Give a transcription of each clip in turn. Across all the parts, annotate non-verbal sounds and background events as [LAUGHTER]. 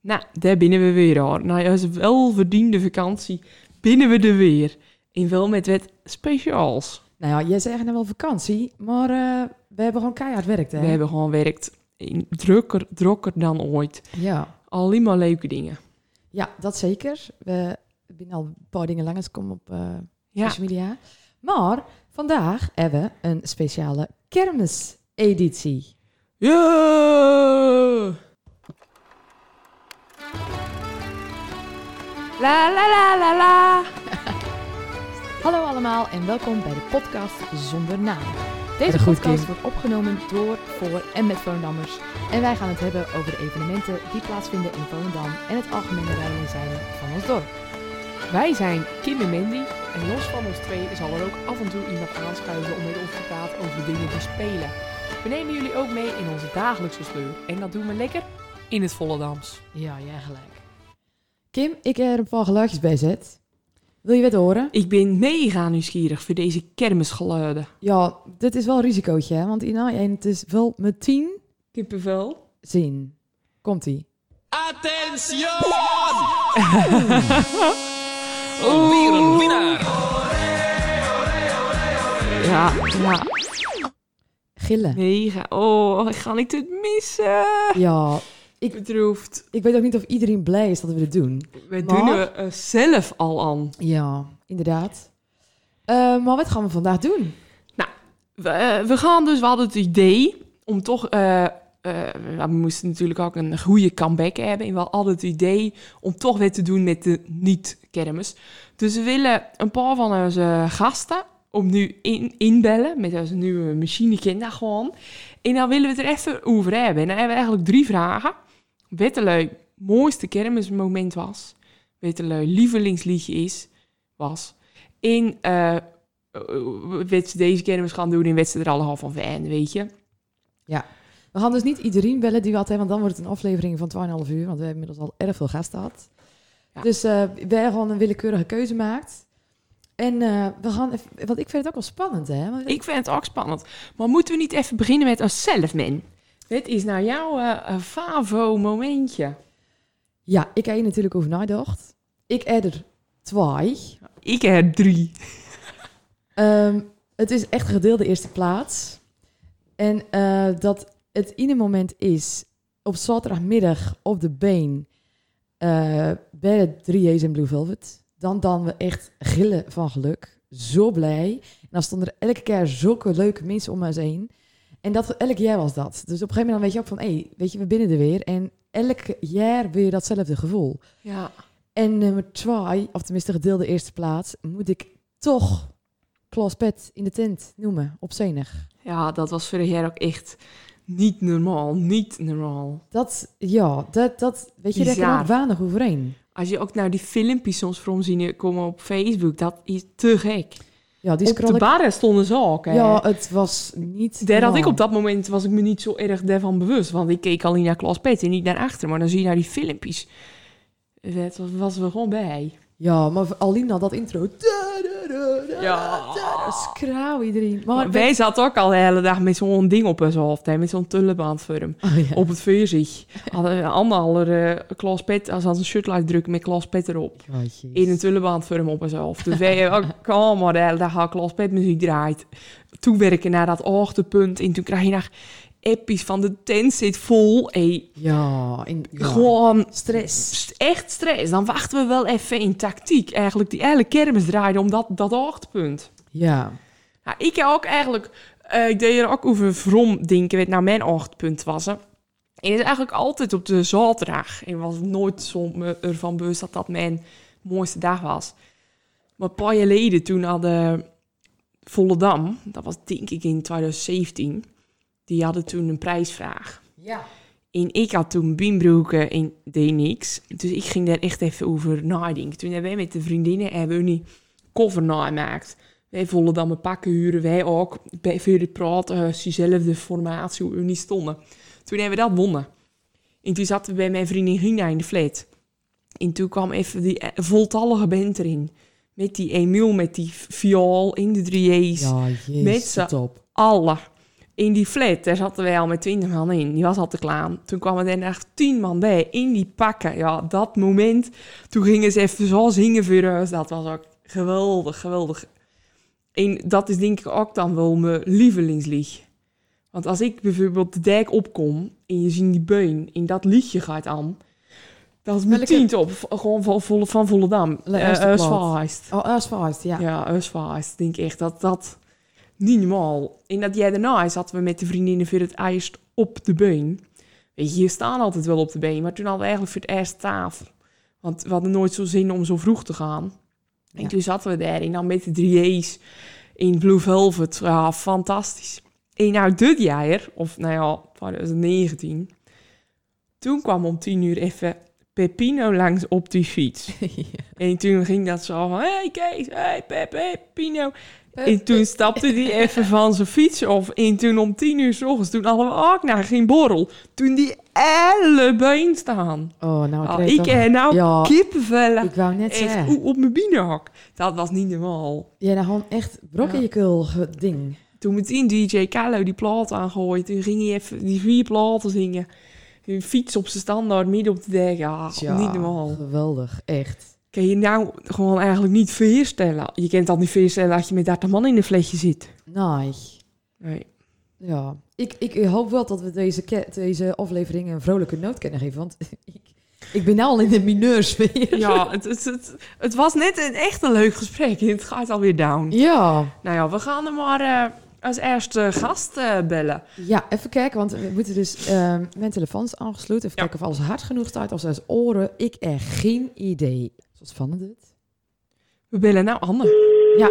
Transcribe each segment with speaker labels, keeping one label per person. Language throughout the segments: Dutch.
Speaker 1: Nou, daar binnen we weer hoor. Na onze welverdiende vakantie binnen we er weer. En wel met wat speciaals.
Speaker 2: Nou ja, jij zegt nou wel vakantie, maar eh, we hebben gewoon keihard werkt, hè?
Speaker 1: We hebben gewoon werkt in drukker, drukker dan ooit.
Speaker 2: Ja.
Speaker 1: Alleen maar leuke dingen.
Speaker 2: ja, dat zeker. We zijn al een paar dingen langsgekomen op eh
Speaker 1: Ja,
Speaker 2: social media. Maar vandaag hebben we een speciale kermiseditie.
Speaker 1: Ja! La la la la la.
Speaker 2: Hallo allemaal en welkom bij de podcast Zonder Naam. Deze
Speaker 1: Erg
Speaker 2: podcast
Speaker 1: Kim.
Speaker 2: wordt opgenomen door, voor en met Volendammers. En wij gaan het hebben over de evenementen die plaatsvinden in Volendam en het algemene rijden en zeilen van ons dorp.
Speaker 1: Wij zijn Kim en Mandy. En los van ons twee zal er ook af en toe iemand aanschuiven om met ons te praten over de dingen die spelen. We nemen jullie ook mee in onze dagelijkse sleur. En dat doen we lekker in het Volendams.
Speaker 2: Ja, jij gelijk. Kim, ik heb er een paar geluidjes bij zet. Wil je wat horen?
Speaker 1: Ik ben mega nieuwsgierig voor deze kermisgeluiden.
Speaker 2: Ja, dit is wel een risicootje, hè? Want Ina, het is wel meteen
Speaker 1: Kippenvel.
Speaker 2: zien. Komt-ie.
Speaker 3: Attention!
Speaker 1: Oeh. [LAUGHS]
Speaker 3: Weer een winnaar!
Speaker 1: Ja, ja,
Speaker 2: Gillen.
Speaker 1: mega. Oh, ik ga ik dit missen.
Speaker 2: Ja,
Speaker 1: Ik bedroefd.
Speaker 2: ik weet ook niet of iedereen blij is dat we dit doen.
Speaker 1: We
Speaker 2: Maar-
Speaker 1: doen er eh, zelf al aan.
Speaker 2: Ja, inderdaad. Eh, maar wat gaan we vandaag doen?
Speaker 1: We, eh, we gaan dus, we hadden het idee om toch... we moesten natuurlijk ook een goede comeback hebben. En we hadden het idee om toch weer te doen met de niet-kermis. Dus we willen een paar van onze gasten om nu in, inbellen met onze nieuwe machine gewoon. En dan willen we het er even over hebben. En dan hebben we eigenlijk drie vragen. Wat de lui mooiste kermismoment was. Wat de lui lievelingsliedje is, was. Wat ze deze kermis gaan doen en wat ze er allemaal van vinden, weet je.
Speaker 2: We gaan dus niet iedereen bellen die we altijd, want dan wordt het een aflevering van 2,5 uur, want we hebben inmiddels al erg veel gasten gehad.
Speaker 1: Ja.
Speaker 2: Dus eh wij hebben gewoon een willekeurige keuze gemaakt. En we gaan, even, want ik vind het ook wel spannend, hè? Want
Speaker 1: Ik vind het ook spannend. Maar moeten we niet even beginnen met onszelf, man? Wat is nou jouw eh, favo-momentje?
Speaker 2: Ja, ik heb hier natuurlijk over nagedacht. Ik heb er twee.
Speaker 1: Ik heb drie.
Speaker 2: Ehm, het is echt gedeelde eerste plaats. En eh, dat het ene moment is op zaterdagmiddag op de been bij de 3J's in Blue Velvet. Dan dan we echt gillen van geluk. Zo blij. En dan stonden er elke keer zulke leuke mensen om ons heen. En dat, elk jaar was dat. Dus op een gegeven moment dan weet je ook van... hé, hey, weet je, we binnen er weer. En elk jaar weer datzelfde gevoel.
Speaker 1: Ja.
Speaker 2: En nummer twee, of tenminste gedeelde eerste plaats... moet ik toch Klaus Pet in de tent noemen. Op zenig.
Speaker 1: ja, dat was vorig jaar ook echt niet normaal. Niet normaal.
Speaker 2: Dat, ja, dat, dat weet je, daar kan ook weinig overheen.
Speaker 1: Als je ook naar die filmpjes soms voor zien komen op Facebook, dat is te gek.
Speaker 2: Ja, die
Speaker 1: op de
Speaker 2: ik...
Speaker 1: barren stonden ze ook, hè?
Speaker 2: Ja, het was niet
Speaker 1: Daar had ik op dat moment was ik me niet zo erg daarvan bewust. Want ik keek alleen naar Klaas Pet en niet naar achter. Maar dan zie je naar die filmpjes. Dat was we gewoon bij.
Speaker 2: Ja, maar alleen al dat intro.
Speaker 1: Ja.
Speaker 2: Schreeuw iedereen. Maar,
Speaker 1: Maar wij zaten ook al de hele dag met zo'n ding op ons hoofd. Hè, met zo'n tullebandvorm.
Speaker 2: Oh, ja.
Speaker 1: Op het veerzicht. Hadden anderhalve uh, Klaas Pet, als had een shirtlight drukken met Klaas Pet erop. In een tullebandvorm op ons hoofd. Dus wij ook [LAUGHS] allemaal de hele dag al Klaas Pet muziek draait. Toewerken naar dat hoogtepunt. En toen krijg je nog episch van de tent zit vol. Hey,
Speaker 2: Ja, in, ja.
Speaker 1: Gewoon
Speaker 2: stress.
Speaker 1: st- echt stress. Dan wachten we wel even in tactiek. Eigenlijk die hele kermis draaide om dat, dat hoogtepunt.
Speaker 2: Ja.
Speaker 1: Nou, ik heb ook eigenlijk... eh, ik deed er ook over vrom denken, wat nou mijn hoogtepunt was. Hè. En het is eigenlijk altijd op de zaterdag. Ik was nooit zo ervan bewust dat dat mijn mooiste dag was. Maar een paar jaar geleden, toen hadden Volendam... Dat was denk ik in 2017. Die hadden toen een prijsvraag.
Speaker 2: Ja.
Speaker 1: En ik had toen bienbroeken en deed niks. Dus ik ging daar echt even over nadenken. Toen hebben wij met de vriendinnen hebben we een cover nagemaakt. Wij vonden dan mijn pakken huren, wij ook. Bij veel praten, uh, diezelfde formatie, hoe we niet stonden. Toen hebben we dat wonnen. En toen zaten we bij mijn vriendin Gina in de flat. En toen kwam even die eh, voltallige band erin. Met die Emiel, met die viool in de drieërs.
Speaker 2: Ja, jezus.
Speaker 1: Met z'n
Speaker 2: top.
Speaker 1: In die flat, daar zaten wij al met 20 man in. Die was al te klaar. Toen kwamen er echt 10 man bij in die pakken. Ja, dat moment. Toen gingen ze even zo zingen voor ons. Dat was ook geweldig, geweldig. En dat is denk ik ook dan wel mijn lievelingslied. Want als ik bijvoorbeeld de dijk opkom en je ziet die beun en dat liedje gaat aan, dat is
Speaker 2: Welke?
Speaker 1: meteen top. Gewoon van, van, van Volendam.
Speaker 2: De
Speaker 1: Eh,
Speaker 2: eerste
Speaker 1: eh.
Speaker 2: Oh, Asfalt, ja.
Speaker 1: Ja, Usvaast. denk ik echt dat dat niet normaal. En dat jij daarna zaten we met de vriendinnen voor het eerst op de been. Weet je, je staan altijd wel op de been, maar toen hadden we eigenlijk voor het eerst tafel. Want we hadden nooit zo zin om zo vroeg te gaan. En
Speaker 2: Ja.
Speaker 1: toen zaten we daar en dan met de drieërs in Blue Velvet. Ja, fantastisch. En nou dit jaar, of nou ja, 2019, toen kwam om tien uur even Pepino langs op die fiets. [LAUGHS] En toen ging dat zo van, hey Kees, hey Pep, hey Pino. En toen stapte hij [LAUGHS] even van zijn fiets af. En toen om tien uur s ochtends, toen hadden we ook naar geen borrel. Toen die alle been staan.
Speaker 2: Oh, nou,
Speaker 1: Oh,
Speaker 2: kreeg
Speaker 1: ik heb nou
Speaker 2: Ja.
Speaker 1: kippenvellen.
Speaker 2: Ik wou net
Speaker 1: Echt
Speaker 2: zeggen.
Speaker 1: o- op mijn binnenhak. Dat was niet normaal.
Speaker 2: Ja, nou gewoon echt brok in je kul ding.
Speaker 1: Toen meteen DJ Carlo die plaat aangooid. Toen ging hij even die vier platen zingen. Een fiets op zijn standaard midden op de dek. Ja, niet normaal.
Speaker 2: geweldig, echt.
Speaker 1: Kan je nou gewoon eigenlijk niet voorstellen. Je kent dat niet voorstellen als je met 30 man in een flesje zit.
Speaker 2: Nee.
Speaker 1: Nee.
Speaker 2: Ja, ik, ik hoop wel dat we deze, deze aflevering een vrolijke noot kunnen geven. Want [LAUGHS] ik, ik ben nou al in de mineursfeer.
Speaker 1: Ja, het, het, het, het was net een echt een leuk gesprek. [LAUGHS] Het gaat alweer down.
Speaker 2: Ja,
Speaker 1: Nou ja, we gaan er maar eh, als eerste gast eh, bellen.
Speaker 2: ja, even kijken, want we moeten dus... ehm, mijn telefoon is aangesloten. Even
Speaker 1: Ja.
Speaker 2: kijken of alles hard genoeg staat. Of zelfs oren. Ik heb geen idee. Wat spannend dit.
Speaker 1: We bellen nou Anne.
Speaker 2: Ja,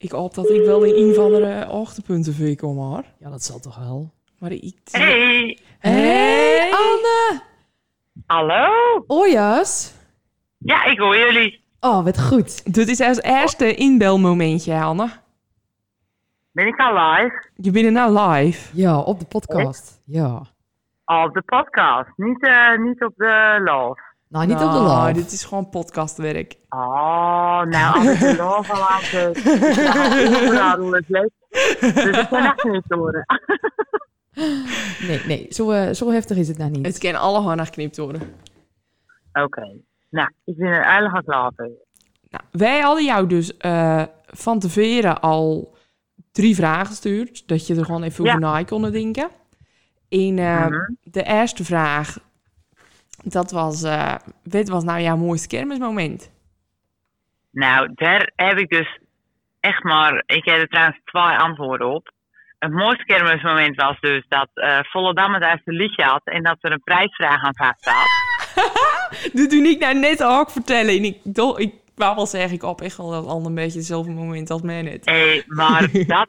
Speaker 1: Ik hoop dat ik wel in een van de hoogtepunten voor je kom, hoor.
Speaker 2: ja, dat zal toch wel.
Speaker 1: Maar ik...
Speaker 4: Hey,
Speaker 2: Hey, Anne!
Speaker 4: hallo?
Speaker 2: Ojas!
Speaker 4: Ja, ik hoor jullie.
Speaker 2: Oh, wat goed.
Speaker 1: Dit is als eerste inbelmomentje, Anne.
Speaker 4: Ben ik al live?
Speaker 1: Je bent er nou live.
Speaker 2: Ja, op de podcast. Ja.
Speaker 4: Op de podcast, niet, eh, niet op de love.
Speaker 2: Nou, niet op de live.
Speaker 1: Dit is gewoon podcastwerk.
Speaker 4: Oh, nou, als ik de love al aan zet, dan is het leuk. Dus ik kan echt niet horen.
Speaker 2: Nee, nee, zo, eh, zo heftig is het nou niet.
Speaker 1: Het kan alle gewoon geknipt worden.
Speaker 4: Oké, nou, ik ben er eigenlijk aan klaar voor.
Speaker 1: Nou, wij hadden jou dus eh, van tevoren al drie vragen gestuurd. Dat je er gewoon even
Speaker 4: Ja.
Speaker 1: over na kon denken. En eh,
Speaker 4: Mhm.
Speaker 1: de eerste vraag, dat was... eh wat was nou jouw mooiste kermismoment?
Speaker 4: Nou, daar heb ik dus echt maar... Ik heb er trouwens twee antwoorden op. Het mooiste kermismoment was dus dat eh Volendam het eerste liedje had... en dat er een prijsvraag aan vast staat. [LAUGHS]
Speaker 1: Dat doe ik nou net ook vertellen. En ik, do- ik wou wel zeggen, ik op echt wel dat ander een beetje hetzelfde moment als mij net.
Speaker 4: Hey, maar [LAUGHS] dat...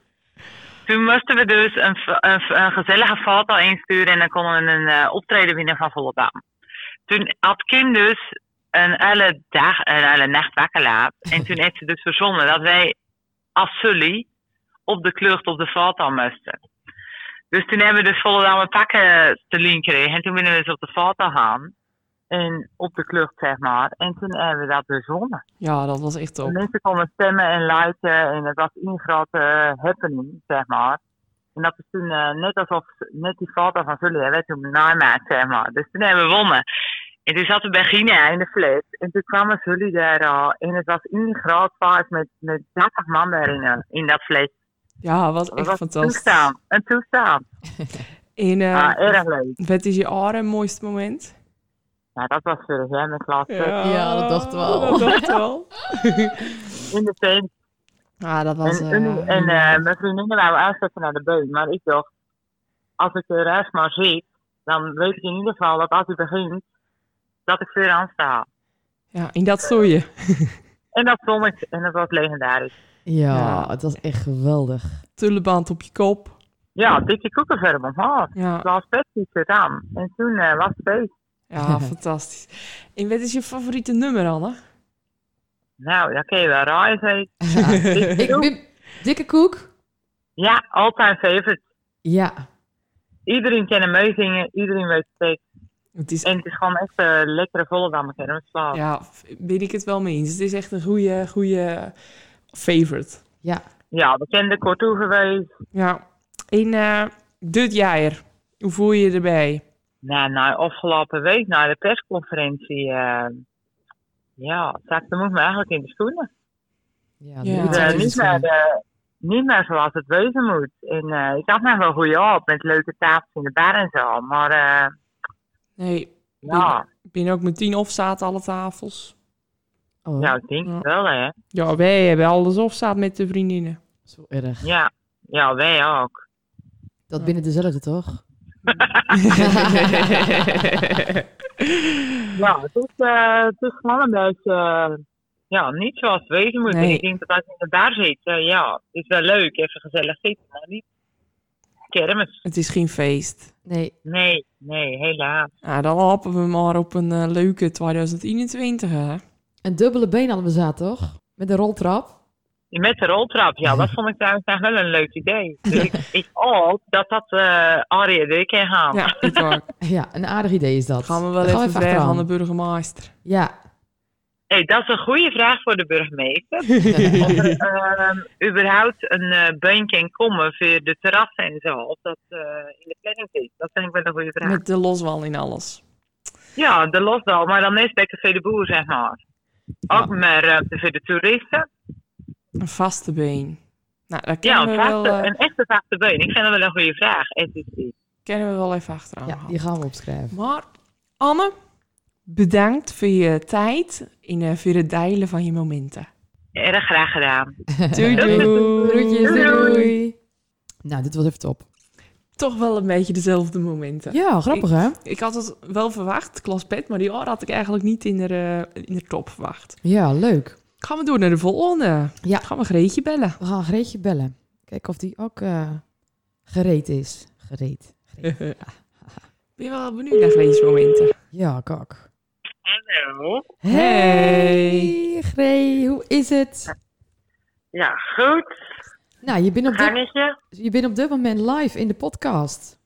Speaker 4: Toen moesten we dus een, gezellige foto insturen en dan konden we een eh, optreden winnen van Volendam. Toen had Kim dus een hele dag, hele nacht wakker laat. En toen heeft ze dus verzonnen dat wij als Sully op de klucht op de foto moesten. Dus toen hebben we dus Volendam pakken te gekregen. En toen ben we dus op de foto gaan. En op de klucht, zeg maar. En toen hebben we dat gewonnen.
Speaker 1: Ja, dat was echt top.
Speaker 4: mensen konden stemmen en luiden en het was een grote eh, happening, zeg maar. En dat is toen eh, net alsof net die foto van Zully werd toen namaakt, zeg maar. Dus toen hebben we gewonnen. En toen zaten we bij Gina in de flat. En toen kwamen Zully daar al. En het was een groot feest met, met 30 man daarin, eh, in dat flat.
Speaker 1: Ja, was
Speaker 4: Dat
Speaker 1: echt
Speaker 4: was een
Speaker 1: fantastisch.
Speaker 4: toestaan. Een toestaan. [LAUGHS]
Speaker 1: En eh,
Speaker 4: Ah, erg leuk.
Speaker 1: wat is je andere mooiste moment?
Speaker 4: Ja, dat was vorig jaar met klas.
Speaker 2: Ja, dat dachten we al.
Speaker 1: Dat [LAUGHS] dachten we al.
Speaker 4: In de tent.
Speaker 1: Ah, dat was...
Speaker 4: En, en,
Speaker 1: eh,
Speaker 4: en eh, mijn vriendinnen wou uitzetten naar de beun. Maar ik dacht, als ik er eerst maar zit, dan weet ik in ieder geval dat als hij begint, dat ik weer aan sta.
Speaker 1: ja, en dat stoor je. [LAUGHS]
Speaker 4: En dat vond ik, en dat was legendarisch.
Speaker 2: Ja,
Speaker 1: Ja.
Speaker 2: het was echt geweldig.
Speaker 1: Tulleband op je kop.
Speaker 4: Ja, dikke koekenverf omhoog.
Speaker 1: Ja,
Speaker 4: Het was pet t-shirt aan. En toen eh, was het feest.
Speaker 1: Ja [LAUGHS] fantastisch. En wat is je favoriete nummer, Anne?
Speaker 4: Nou, dat kun je wel zeg. [LAUGHS]
Speaker 2: Ik ben dikke koek.
Speaker 4: Ja, all-time favorite.
Speaker 2: Ja,
Speaker 4: Iedereen kan hem meezingen, iedereen weet het tekst.
Speaker 1: Het is,
Speaker 4: En het is gewoon echt een lekkere volle dame kermisplaat.
Speaker 1: ja, ben ik het wel mee eens. Het is echt een goede, goede favorite.
Speaker 2: ja.
Speaker 5: Ja, er kort toe geweest.
Speaker 1: Ja. In eh dit jaar, hoe voel je je erbij?
Speaker 5: Nou, nou, afgelopen week na de persconferentie, eh, ja, zakte moet me eigenlijk in de schoenen.
Speaker 2: Ja,
Speaker 5: Eh,
Speaker 2: zijn ze
Speaker 5: niet, meer, eh, niet meer zoals het wezen moet. En eh, ik had nog wel goede op met leuke tafels in de bar en zo. Maar eh,
Speaker 1: Nee,
Speaker 5: ja,
Speaker 1: ik ben ook met tien opstaat alle tafels.
Speaker 2: Oh,
Speaker 5: ja, ik denk
Speaker 1: Ja.
Speaker 5: wel hè.
Speaker 1: Ja, wij hebben alles opstaat met de vriendinnen.
Speaker 2: zo erg.
Speaker 5: Ja, ja wij ook.
Speaker 2: Dat binnen dezelfde, toch? [LAUGHS]
Speaker 5: Ja, het is, eh, het is gewoon een beetje, eh, ja, niet zoals het wezen moet.
Speaker 1: Nee.
Speaker 5: ik denk dat als je bar zit, eh, ja, het is wel leuk, even gezellig zitten, maar niet kermis.
Speaker 1: Het is geen feest.
Speaker 2: Nee,
Speaker 5: Nee, nee, helaas.
Speaker 1: Nou, dan hopen we maar op een leuke 2021, hè?
Speaker 2: een dubbele been hadden we zaten, toch? Met een roltrap.
Speaker 5: Met de roltrap, ja, dat [LAUGHS] vond ik trouwens nog wel een leuk idee. Dus ik, ik hoop dat dat eh Arie de kan gaan.
Speaker 1: Ja, ik ook. [LAUGHS]
Speaker 2: Ja, een aardig idee is dat.
Speaker 1: Gaan we wel even vragen aan de burgemeester.
Speaker 2: Ja,
Speaker 5: Hey, dat is een goede vraag voor de burgemeester. [LAUGHS] of er ehm, überhaupt een eh beun kan komen voor de terrassen en zo. Of dat eh, in de planning zit. Dat vind ik wel een goede vraag.
Speaker 1: Met de loswal in alles.
Speaker 5: Ja, de losdal, maar dan is bij Café de Boer, zeg maar. Ook meer ruimte voor de toeristen.
Speaker 1: Een vaste been. Nou, daar
Speaker 5: Ja, een,
Speaker 1: we, wel, eh,
Speaker 5: een echte vaste beun. Ik vind dat wel een goede vraag. SEC.
Speaker 1: kunnen we wel even achteraan
Speaker 2: ja, die gaan we opschrijven.
Speaker 1: Maar Anne, bedankt voor je tijd en eh, voor het delen van je momenten.
Speaker 5: Erg graag gedaan. [LAUGHS]
Speaker 1: Doei doei.
Speaker 2: Groetjes, doei,
Speaker 5: Doei.
Speaker 2: doei. Nou, dit was even top.
Speaker 1: Toch wel een beetje dezelfde momenten.
Speaker 2: Ja, grappig hè?
Speaker 1: Ik had het wel verwacht, Klas Pet, maar die oor had ik eigenlijk niet in de, eh, in de top verwacht.
Speaker 2: Ja, leuk.
Speaker 1: Gaan we door naar de volgende.
Speaker 2: Ja.
Speaker 1: Gaan we Greetje bellen.
Speaker 2: We gaan Greetje bellen. Kijken of die ook eh, gereed is. Gereed. gereed. [LAUGHS]
Speaker 1: Ben je wel benieuwd naar Greetjes momenten?
Speaker 2: Ja, kak.
Speaker 5: Hallo.
Speaker 2: Hey, Gree, hoe is het?
Speaker 5: Ja, goed.
Speaker 2: Nou, je bent, op dit, je bent op dit moment live in de podcast.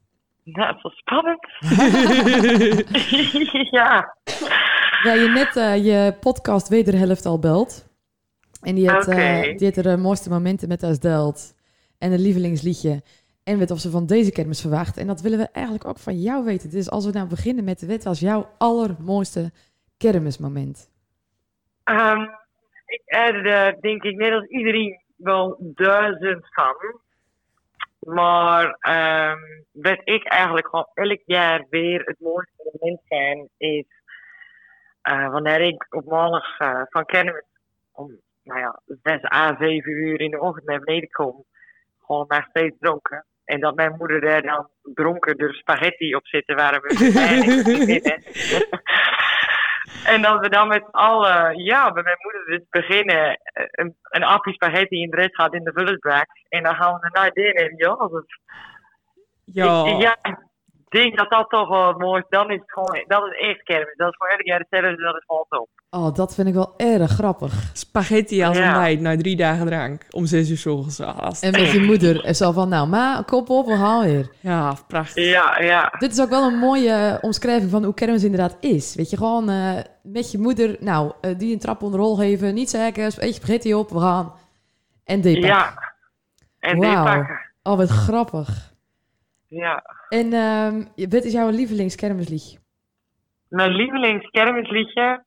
Speaker 5: Dat is wel spannend. [LAUGHS] [LAUGHS] ja.
Speaker 2: Ja, je net eh, je podcast wederhelft al belt. En die heeft, eh,
Speaker 5: Oké.
Speaker 2: die heeft er de mooiste momenten met ons deelt. En een lievelingsliedje. En weet of ze van deze kermis verwacht. En dat willen we eigenlijk ook van jou weten. Dus als we nou beginnen met wat was jouw allermooiste kermismoment?
Speaker 5: Ehm, ik heb er denk ik net als iedereen wel duizend van. Maar ehm, wat ik eigenlijk gewoon elk jaar weer het mooiste moment vind, is eh, wanneer ik op maandag eh, van kermis om nou ja, 6 à 7 uur in de ochtend naar beneden kom. Gewoon nog steeds dronken. En dat mijn moeder daar dan dronken de spaghetti op zitten waar we. [LAUGHS] [LAUGHS] En dat we dan met z'n allen, ja, bij mijn moeder dus beginnen. eh, Een, een appie spaghetti in de rest gaat in de vullersbak. En dan gaan we naar binnen. Dat,
Speaker 1: Ja.
Speaker 5: ik, ja, ik denk dat dat toch wel het mooiste. Dan is het gewoon, dat is echt kermis. Dat is voor elk jaar hetzelfde, dat is gewoon top.
Speaker 2: Oh, dat vind ik wel erg grappig.
Speaker 1: Spaghetti als
Speaker 5: Ja.
Speaker 1: ontbijt na drie dagen drank. Om zes uur 's ochtends. Ah, is-
Speaker 2: En met je moeder en zo van, nou, ma, kop op, we gaan weer.
Speaker 1: Ja, prachtig.
Speaker 5: Ja, ja.
Speaker 2: Dit is ook wel een mooie omschrijving van hoe kermis inderdaad is. Weet je, gewoon eh, met je moeder, nou, eh, die een trap onder rol geven, niet zeggen, eet je spaghetti op, we gaan. En dit
Speaker 5: Ja. En pakken.
Speaker 2: Oh, wat grappig.
Speaker 5: Ja.
Speaker 2: En ehm wat is jouw lievelingskermisliedje?
Speaker 5: Mijn lievelingskermisliedje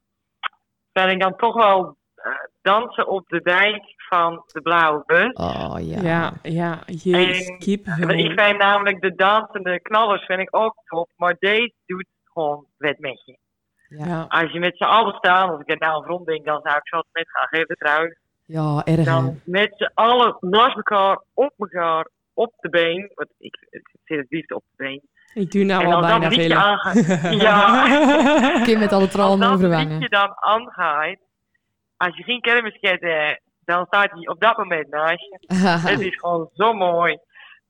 Speaker 5: vind ik dan toch wel eh, Dansen op de dijk van de Blauwe Bus.
Speaker 2: Oh, ja.
Speaker 1: Ja, ja. Jezus,
Speaker 5: En-
Speaker 1: kip.
Speaker 5: Ik vind namelijk de dansende knallers vind ik ook top, maar deze doet gewoon wet met je.
Speaker 2: Ja.
Speaker 5: Als je met z'n allen staat, als ik er nou rond denk, dan zou ik zo net gaan geven trouwens.
Speaker 2: ja erg?
Speaker 5: Dan met z'n allen naast elkaar, op elkaar, op de been. Want ik, ik zit het liefst op de been.
Speaker 1: Ik doe nou
Speaker 5: en
Speaker 1: al
Speaker 5: als
Speaker 1: bijna veel.
Speaker 5: aangaat, [LAUGHS] ja,
Speaker 2: Kind met alle
Speaker 5: als
Speaker 2: trallen
Speaker 5: dat
Speaker 2: overwangen.
Speaker 5: liedje dan aangaat, als je geen kermiskет hebt, dan staat hij op dat moment naast je. [LAUGHS] Het is gewoon zo mooi.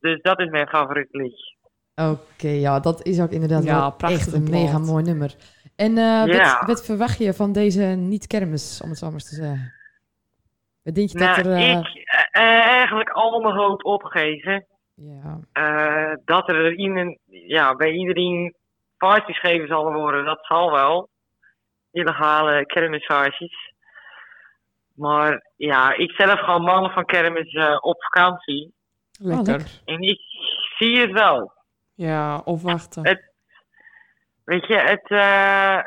Speaker 5: Dus dat is mijn favoriet liedje.
Speaker 2: Oké, ja, dat is ook inderdaad
Speaker 1: Ja,
Speaker 2: wel
Speaker 1: prachtig
Speaker 2: echt een mega mooi nummer. En eh,
Speaker 5: Ja.
Speaker 2: wat, wat verwacht je van deze niet-kermis, om het zo maar eens te zeggen? Wat denk je
Speaker 5: Nou,
Speaker 2: dat er... eh,
Speaker 5: ik eigenlijk al mijn hoop opgeven.
Speaker 2: Ja,
Speaker 5: Eh, dat er in, ja, bij iedereen parties gegeven zal worden, dat zal wel. Illegale kermisvarsies. Maar ja, ik zelf ga maanden van kermis eh, op vakantie.
Speaker 2: Oh,
Speaker 1: Lekker.
Speaker 5: En ik zie het wel.
Speaker 1: Ja, of wachten.
Speaker 5: Het- Weet je, het, eh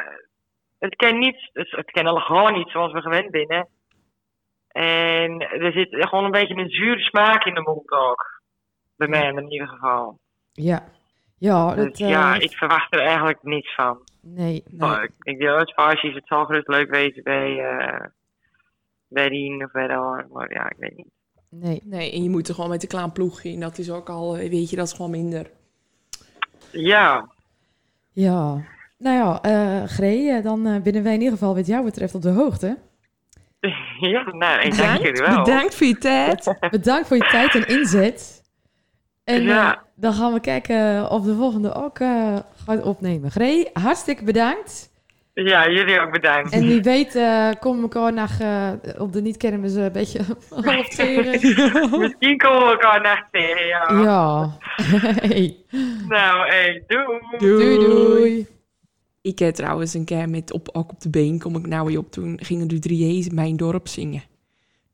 Speaker 5: het kan niet, het, het kan al gewoon niet zoals we gewend zijn. En er zit gewoon een beetje een zure smaak in de mond ook. Bij mij in ieder geval.
Speaker 2: Ja. Ja,
Speaker 5: Dus
Speaker 2: dat, eh,
Speaker 5: ja, ik verwacht er eigenlijk niks van.
Speaker 2: nee.
Speaker 5: Maar ik, ik wil het vaasjes, het zal gerust leuk wezen bij, eh bij die of bij de maar ja, ik weet niet.
Speaker 2: Nee.
Speaker 1: Nee, en je moet er gewoon met de klein ploeg in. Dat is ook al, eh, weet je, dat is gewoon minder.
Speaker 5: Ja,
Speaker 2: Ja. Nou ja, eh Gree, eh, dan eh, binnen wij in ieder geval wat jou betreft op de hoogte. [LAUGHS]
Speaker 5: ja, nou, ik dank jullie wel.
Speaker 1: bedankt voor je tijd. [LAUGHS]
Speaker 2: Bedankt voor je tijd en inzet. En
Speaker 5: Ja.
Speaker 2: eh, dan gaan we kijken of de volgende ook eh, gaat opnemen. Gree, hartstikke bedankt.
Speaker 5: Ja, jullie ook bedankt.
Speaker 2: En wie weet uh, elkaar nog eh, op de niet-kermis een beetje [LAUGHS] half tegen.
Speaker 5: Misschien komen we elkaar nog tegen, ja.
Speaker 2: Ja. hey.
Speaker 5: Nou, hey, doei.
Speaker 2: Doei doei.
Speaker 1: Ik heb trouwens een keer met op, ook op de been, kom ik nou weer op. Toen gingen de drieërs in mijn dorp zingen.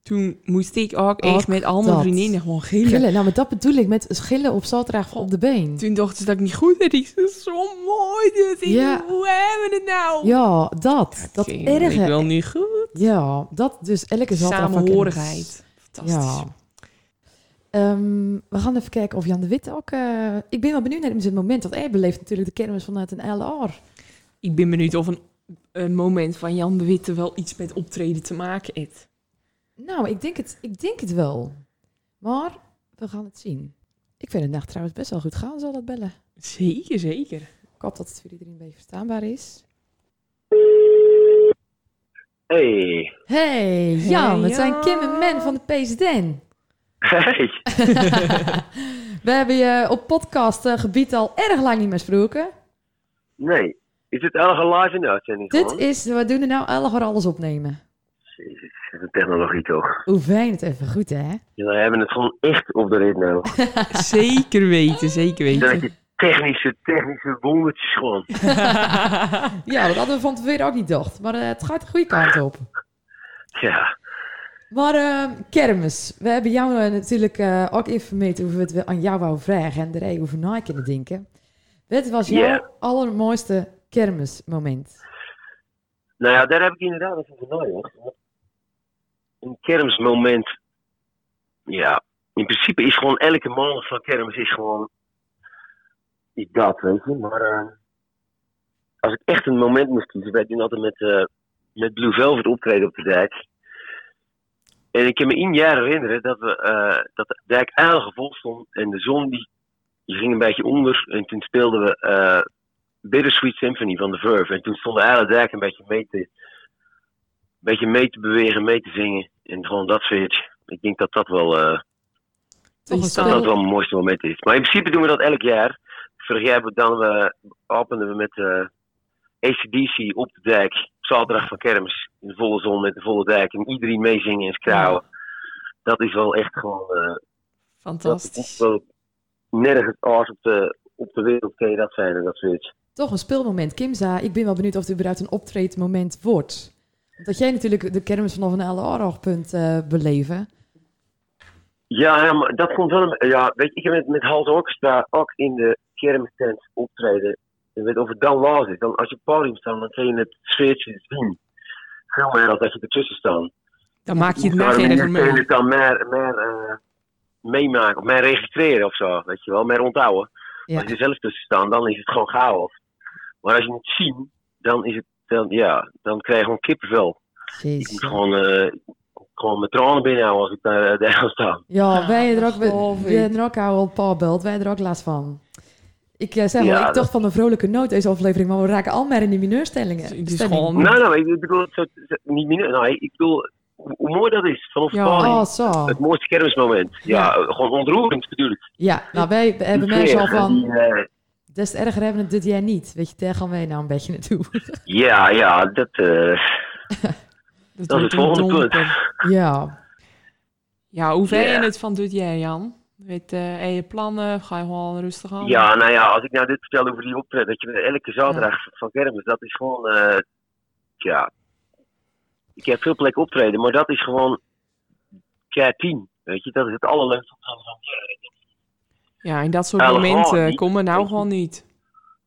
Speaker 1: Toen moest ik ook echt
Speaker 2: Ook
Speaker 1: met andere
Speaker 2: dat.
Speaker 1: vriendinnen gewoon gillen.
Speaker 2: Gillen, nou maar dat bedoel ik met schillen op zaterdag op de been.
Speaker 1: Toen dachten ze dat ik niet goed deed. Ik zei, zo mooi dit. Ik
Speaker 2: Ja.
Speaker 1: Hoe hebben we het nou?
Speaker 2: Ja, dat. Dat
Speaker 1: Oké,
Speaker 2: erge.
Speaker 1: Ik wil niet goed.
Speaker 2: Ja, dat dus elke zaterdag.
Speaker 1: Samenhorigheid. Fantastisch.
Speaker 2: Ja. Ehm, we gaan even kijken of Jan de Witte ook... eh, ik ben wel benieuwd naar het moment, want hij beleeft natuurlijk de kermis vanuit een LR.
Speaker 1: Ik ben benieuwd of een, een moment van Jan de Witte wel iets met optreden te maken heeft.
Speaker 2: Nou, ik denk, het, ik denk het wel. Maar we gaan het zien. Ik vind het nacht trouwens best wel goed gaan, zal dat bellen.
Speaker 1: Zeker, zeker.
Speaker 2: Ik hoop dat het voor iedereen een beetje verstaanbaar is.
Speaker 6: Hey.
Speaker 2: Hey, Jan, het zijn. Kim en Men van de PSDN. [LAUGHS]
Speaker 6: Hey. [LAUGHS]
Speaker 2: We hebben je op podcastgebied al erg lang niet meer gesproken.
Speaker 6: Nee. Is dit elke live in de uitzending
Speaker 2: Dit
Speaker 6: gewoon?
Speaker 2: is, we doen er nou elke alles opnemen.
Speaker 6: Jezus, dat een technologie toch?
Speaker 2: Hoe fijn het even goed, hè?
Speaker 6: Jullie hebben het gewoon echt op de rit nou. [LAUGHS]
Speaker 1: zeker weten, zeker
Speaker 6: Dat
Speaker 1: weten.
Speaker 6: je technische, technische wondertjes gewoon. [LAUGHS]
Speaker 2: Ja, dat hadden we van tevoren ook niet gedacht. Maar eh, het gaat de goede kant op.
Speaker 6: Ja.
Speaker 2: Maar eh, kermis. We hebben jou eh, natuurlijk eh, ook informeerd over wat we aan jou wouden vragen. En er even over na kunnen denken. Wat was jouw
Speaker 6: Ja.
Speaker 2: allermooiste kermismoment?
Speaker 6: Nou ja, daar heb ik inderdaad even voor nagedacht. Een kermismoment. Ja, in principe is gewoon elke maandag van kermis is gewoon. Is dat, weet je. Maar eh, als ik echt een moment moest kiezen, wij doen altijd met, eh, met Blue Velvet optreden op de dijk. En ik kan me één jaar herinneren dat, we, eh, dat de dijk eigenlijk vol stond en de zon die, die ging een beetje onder. En toen speelden we Bittersweet Symphony van The Verve. En toen stond de hele dijk een beetje mee te, een beetje mee te bewegen, mee te zingen. En gewoon dat sfeertje. Ik denk dat dat wel, eh,
Speaker 2: een
Speaker 6: dat, dat wel mijn mooiste moment is. Maar in principe doen we dat elk jaar. Vorig jaar dan, we, openden we met eh ACDC op de dijk. Op zaterdag van kermis. In de volle zon met de volle dijk. En iedereen meezingen en schreeuwen. Dat is wel echt gewoon... eh, dat is
Speaker 1: Fantastisch.
Speaker 6: wel nergens als op de, op de wereld kan je dat zijn en dat soort.
Speaker 2: Toch een speelmoment. Kim zei, ik ben wel benieuwd of het überhaupt een optreedmoment wordt. Want dat jij natuurlijk de kermis vanaf een LR-punt eh beleven.
Speaker 6: Ja, maar dat komt wel. een- Ja, weet je, ik heb met, met Hals Orchestra ook in de kermistent optreden. En weet of het dan was is. Dan als je op het podium staat, dan kun je het sfeertje zien. Veel meer dan dat je ertussen staat.
Speaker 1: Dan maak je het
Speaker 6: Daarom
Speaker 1: erger
Speaker 6: kun je het dan meer, meer eh, meemaken, of meer registreren of zo. Weet je wel, meer onthouden.
Speaker 2: Ja.
Speaker 6: Als je zelf tussen staat, dan is het gewoon chaos. Maar als je het ziet, dan is het, dan, ja, dan krijg je gewoon kippenvel. Ik
Speaker 2: Jezus.
Speaker 6: moet gewoon, eh, gewoon mijn tranen binnenhouden als ik daar, [LAUGHS] daar sta.
Speaker 2: Ja, wij hebben er ook, wij
Speaker 1: ik.
Speaker 2: hebben er ook al een paar belt. Wij hebben er ook last van. Ik eh, zeg wel,
Speaker 6: Ja,
Speaker 2: ik
Speaker 6: dat-
Speaker 2: dacht van een vrolijke noot deze aflevering, maar we raken al meer in die mineurstellingen.
Speaker 1: Het is gewoon-
Speaker 6: Nou, nou, ik bedoel, het niet minder, nou, ik bedoel, hoe mooi dat is, vanaf
Speaker 1: Ja.
Speaker 2: Oh, zo.
Speaker 6: Het mooiste kermismoment. Ja, gewoon ontroerend ik.
Speaker 2: Ja, nou wij hebben mensen al van,
Speaker 6: die, eh,
Speaker 2: des te erger hebben het dit jaar niet. Weet je, daar gaan wij nou een beetje naartoe. [LAUGHS]
Speaker 6: ja, ja, dat, eh, [LAUGHS]
Speaker 1: Dat,
Speaker 6: dat is het
Speaker 1: een
Speaker 6: volgende punt.
Speaker 2: ja.
Speaker 1: Ja, hoe ver je het van dit jaar, Jan? Weet eh, en je plannen? Ga je gewoon rustig aan?
Speaker 6: Ja, nou ja, als ik nou dit vertel over die optreden, dat je elke zaterdag van kermis, dat is gewoon, eh, ja, Ik heb veel plekken optreden, maar dat is gewoon keer 10. Weet je, dat is het allerleukste van
Speaker 1: Ja, en dat soort
Speaker 6: Ja,
Speaker 1: momenten komen nou gewoon niet.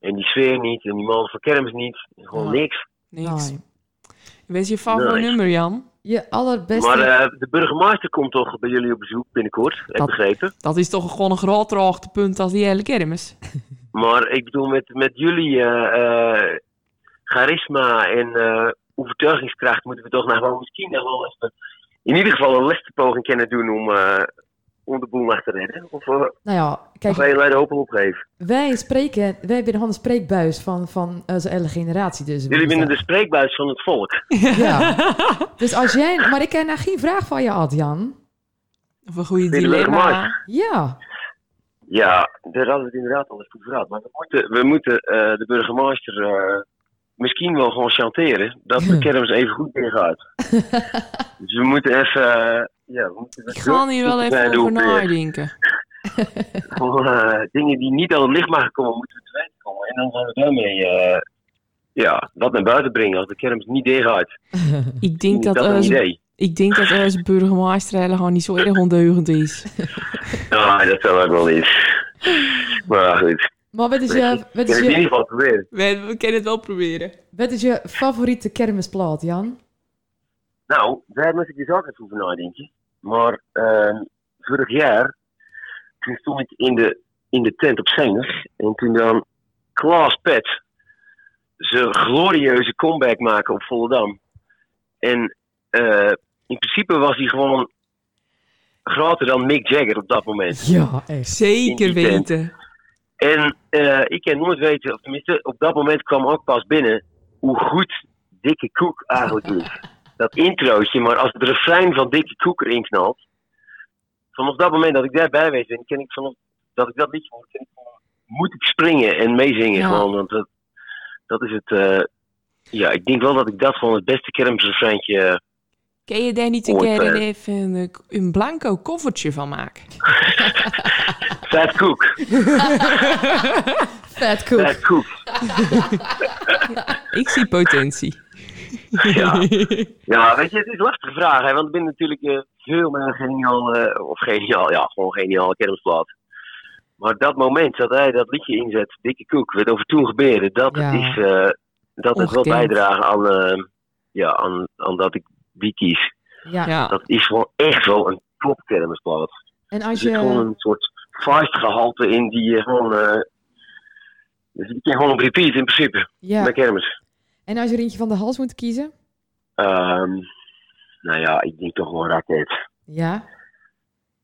Speaker 6: En die sfeer niet, en die man van kermis niet. Gewoon niks.
Speaker 1: Niks.
Speaker 2: Nee.
Speaker 1: Wat is je favoriete
Speaker 6: Nee.
Speaker 1: nummer, Jan?
Speaker 2: Je allerbeste...
Speaker 6: Maar eh, de burgemeester komt toch bij jullie op bezoek binnenkort, heb ik
Speaker 1: Dat-
Speaker 6: begrepen.
Speaker 1: Dat is toch gewoon een groot hoogtepunt als die hele kermis. [LAUGHS]
Speaker 6: Maar ik bedoel, met, met jullie eh, eh, charisma en eh, overtuigingskracht moeten we toch wel misschien nog wel even in ieder geval een laatste poging kunnen doen om, eh, om de boel nog te redden. Of, eh,
Speaker 2: Nou ja, kijk,
Speaker 6: of wij de hoop opgeven.
Speaker 2: wij spreken... Wij hebben gewoon een spreekbuis van, van onze hele generatie. Dus
Speaker 6: Jullie binnen de spreekbuis van het volk. [LAUGHS]
Speaker 2: Ja. Dus als jij... Maar ik heb nou geen vraag van je, Ad, Jan.
Speaker 1: Of een goede
Speaker 6: de
Speaker 1: dilemma.
Speaker 6: burgemeester.
Speaker 2: Ja.
Speaker 6: Ja, daar hadden we het inderdaad al eens over gehad. Maar we moeten, we moeten eh, de burgemeester eh, misschien wel gewoon chanteren dat de [LAUGHS] kermis even goed ingaat. [LAUGHS] dus we moeten even... ja, we moeten
Speaker 1: Ik ga hier wel even over nadenken. [LAUGHS]
Speaker 6: Eh, dingen die niet aan het licht mogen komen, moeten we te weten komen. En dan gaan we daarmee eh, ja, dat naar buiten brengen als de kermis niet dichtgaat. [LAUGHS]
Speaker 1: Ik denk
Speaker 6: dat
Speaker 1: dat,
Speaker 6: een idee.
Speaker 1: ik denk dat onze burgemeester helemaal niet zo erg ondeugend is. [LAUGHS]
Speaker 6: Ja, dat zal ook wel niet. Maar goed,
Speaker 2: Maar wat is
Speaker 6: we
Speaker 2: je,
Speaker 6: kunnen
Speaker 2: wat
Speaker 6: het
Speaker 2: is
Speaker 6: in ieder
Speaker 2: je,
Speaker 6: geval proberen.
Speaker 1: We, we kunnen het wel proberen.
Speaker 2: wat is je favoriete kermisplaat, Jan?
Speaker 6: Nou, daar moet ik dus ook even over nadenken. Maar ehm, vorig jaar, toen stond ik in de, in de tent op Zenig. En toen dan Klaas Pet zijn glorieuze comeback maken op Volendam. En eh, in principe was hij gewoon groter dan Mick Jagger op dat moment.
Speaker 2: Ja, echt.
Speaker 1: Zeker weten.
Speaker 6: En eh, ik kan nooit weten, of tenminste op dat moment kwam ook pas binnen hoe goed Dikke Koek eigenlijk is. Dat introotje, maar als het refrein van Dikke Koek erin knalt. Vanaf dat moment dat ik daarbij wees ben, ken ik vanaf dat ik dat liedje hoor, ken ik moet ik springen en meezingen.
Speaker 1: Ja.
Speaker 6: Gewoon, want dat, dat is het. eh, ja, ik denk wel dat ik dat gewoon het beste kermisrefreintje. eh,
Speaker 1: Kun je daar niet een keer even een, blanco koffertje van maken? [LAUGHS]
Speaker 6: Fat Koek.
Speaker 2: Vet. [LAUGHS]
Speaker 6: Fat Koek. [LAUGHS]
Speaker 1: Ik zie potentie. [LAUGHS]
Speaker 6: Ja. [LAUGHS] Ja, weet je, het is een lastige vraag. Hè? Want ik ben natuurlijk eh, veel meer geniaal, eh, of geniaal, ja, gewoon geniaal kermisplaat. Maar dat moment dat hij dat liedje inzet, Dikke Koek, wat over toen gebeurde, dat
Speaker 2: Ja.
Speaker 6: is, eh, dat het wel bijdragen aan, eh, ja, aan, aan dat ik die kies.
Speaker 2: Ja.
Speaker 1: Ja.
Speaker 6: Dat is gewoon echt wel een top kermisplaat.
Speaker 2: En
Speaker 6: Er
Speaker 2: als
Speaker 6: zit gewoon
Speaker 2: je...
Speaker 6: een soort gehalte in die je gewoon, dus die kan gewoon op repeat in principe,
Speaker 2: Ja.
Speaker 6: bij kermis.
Speaker 2: En als je er eentje van de hals moet kiezen?
Speaker 6: Ehm, nou ja, ik denk toch wel raket.
Speaker 2: Ja.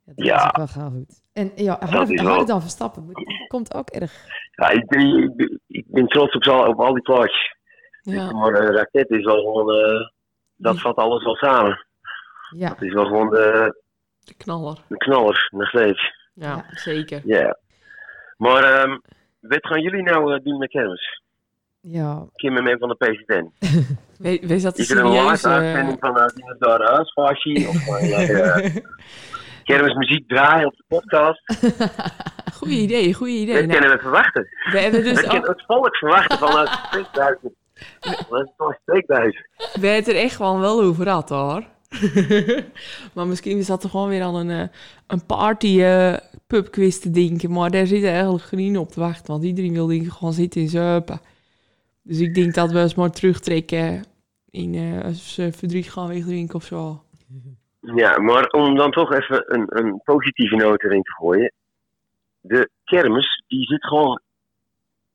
Speaker 2: Dat
Speaker 6: Ja.
Speaker 2: is ook wel gaaf goed. En ja,
Speaker 6: Dat
Speaker 2: harder,
Speaker 6: wel-
Speaker 2: dan Verstappen. Komt ook erg.
Speaker 6: Ja, ik, ben- ik, ben- ik ben trots op, op al die plaatjes.
Speaker 1: Ja.
Speaker 6: Maar een raket is wel gewoon, eh, dat vat alles wel samen.
Speaker 2: Ja.
Speaker 6: Het is wel gewoon de,
Speaker 1: De knaller.
Speaker 6: de knaller, nog steeds.
Speaker 1: Ja,
Speaker 2: Ja.
Speaker 1: zeker.
Speaker 6: Ja. Maar ehm, wat gaan jullie nou eh, doen met kermis?
Speaker 2: Ja.
Speaker 6: Kim en men van de PCTN.
Speaker 1: We, wees dat
Speaker 6: Is er een live uitzending van uh, Dinosaur Huisfasje? Of gaan jullie eh, [LAUGHS] kermismuziek draaien op de podcast? [LAUGHS]
Speaker 1: Goeie idee, goeie idee.
Speaker 6: Dat
Speaker 1: Nou,
Speaker 6: kunnen we verwachten.
Speaker 1: we hebben
Speaker 6: Dat
Speaker 1: dus
Speaker 6: kan
Speaker 1: ook,
Speaker 6: het volk verwachten vanuit [LAUGHS] de steekbuizen. Dat is steekbuis.
Speaker 1: we hebben het er echt gewoon wel over gehad hoor. maar misschien is dat toch gewoon weer aan een, eh, een party eh pubquiz te denken. Maar daar zit eigenlijk geen op te wachten. Want iedereen wil denk ik gewoon zitten in zuipen. Dus ik denk dat we eens maar terugtrekken in eh als we verdriet gaan wegdrinken of zo.
Speaker 6: Ja, maar om dan toch even een, een positieve noot erin te gooien. De kermis, die zit gewoon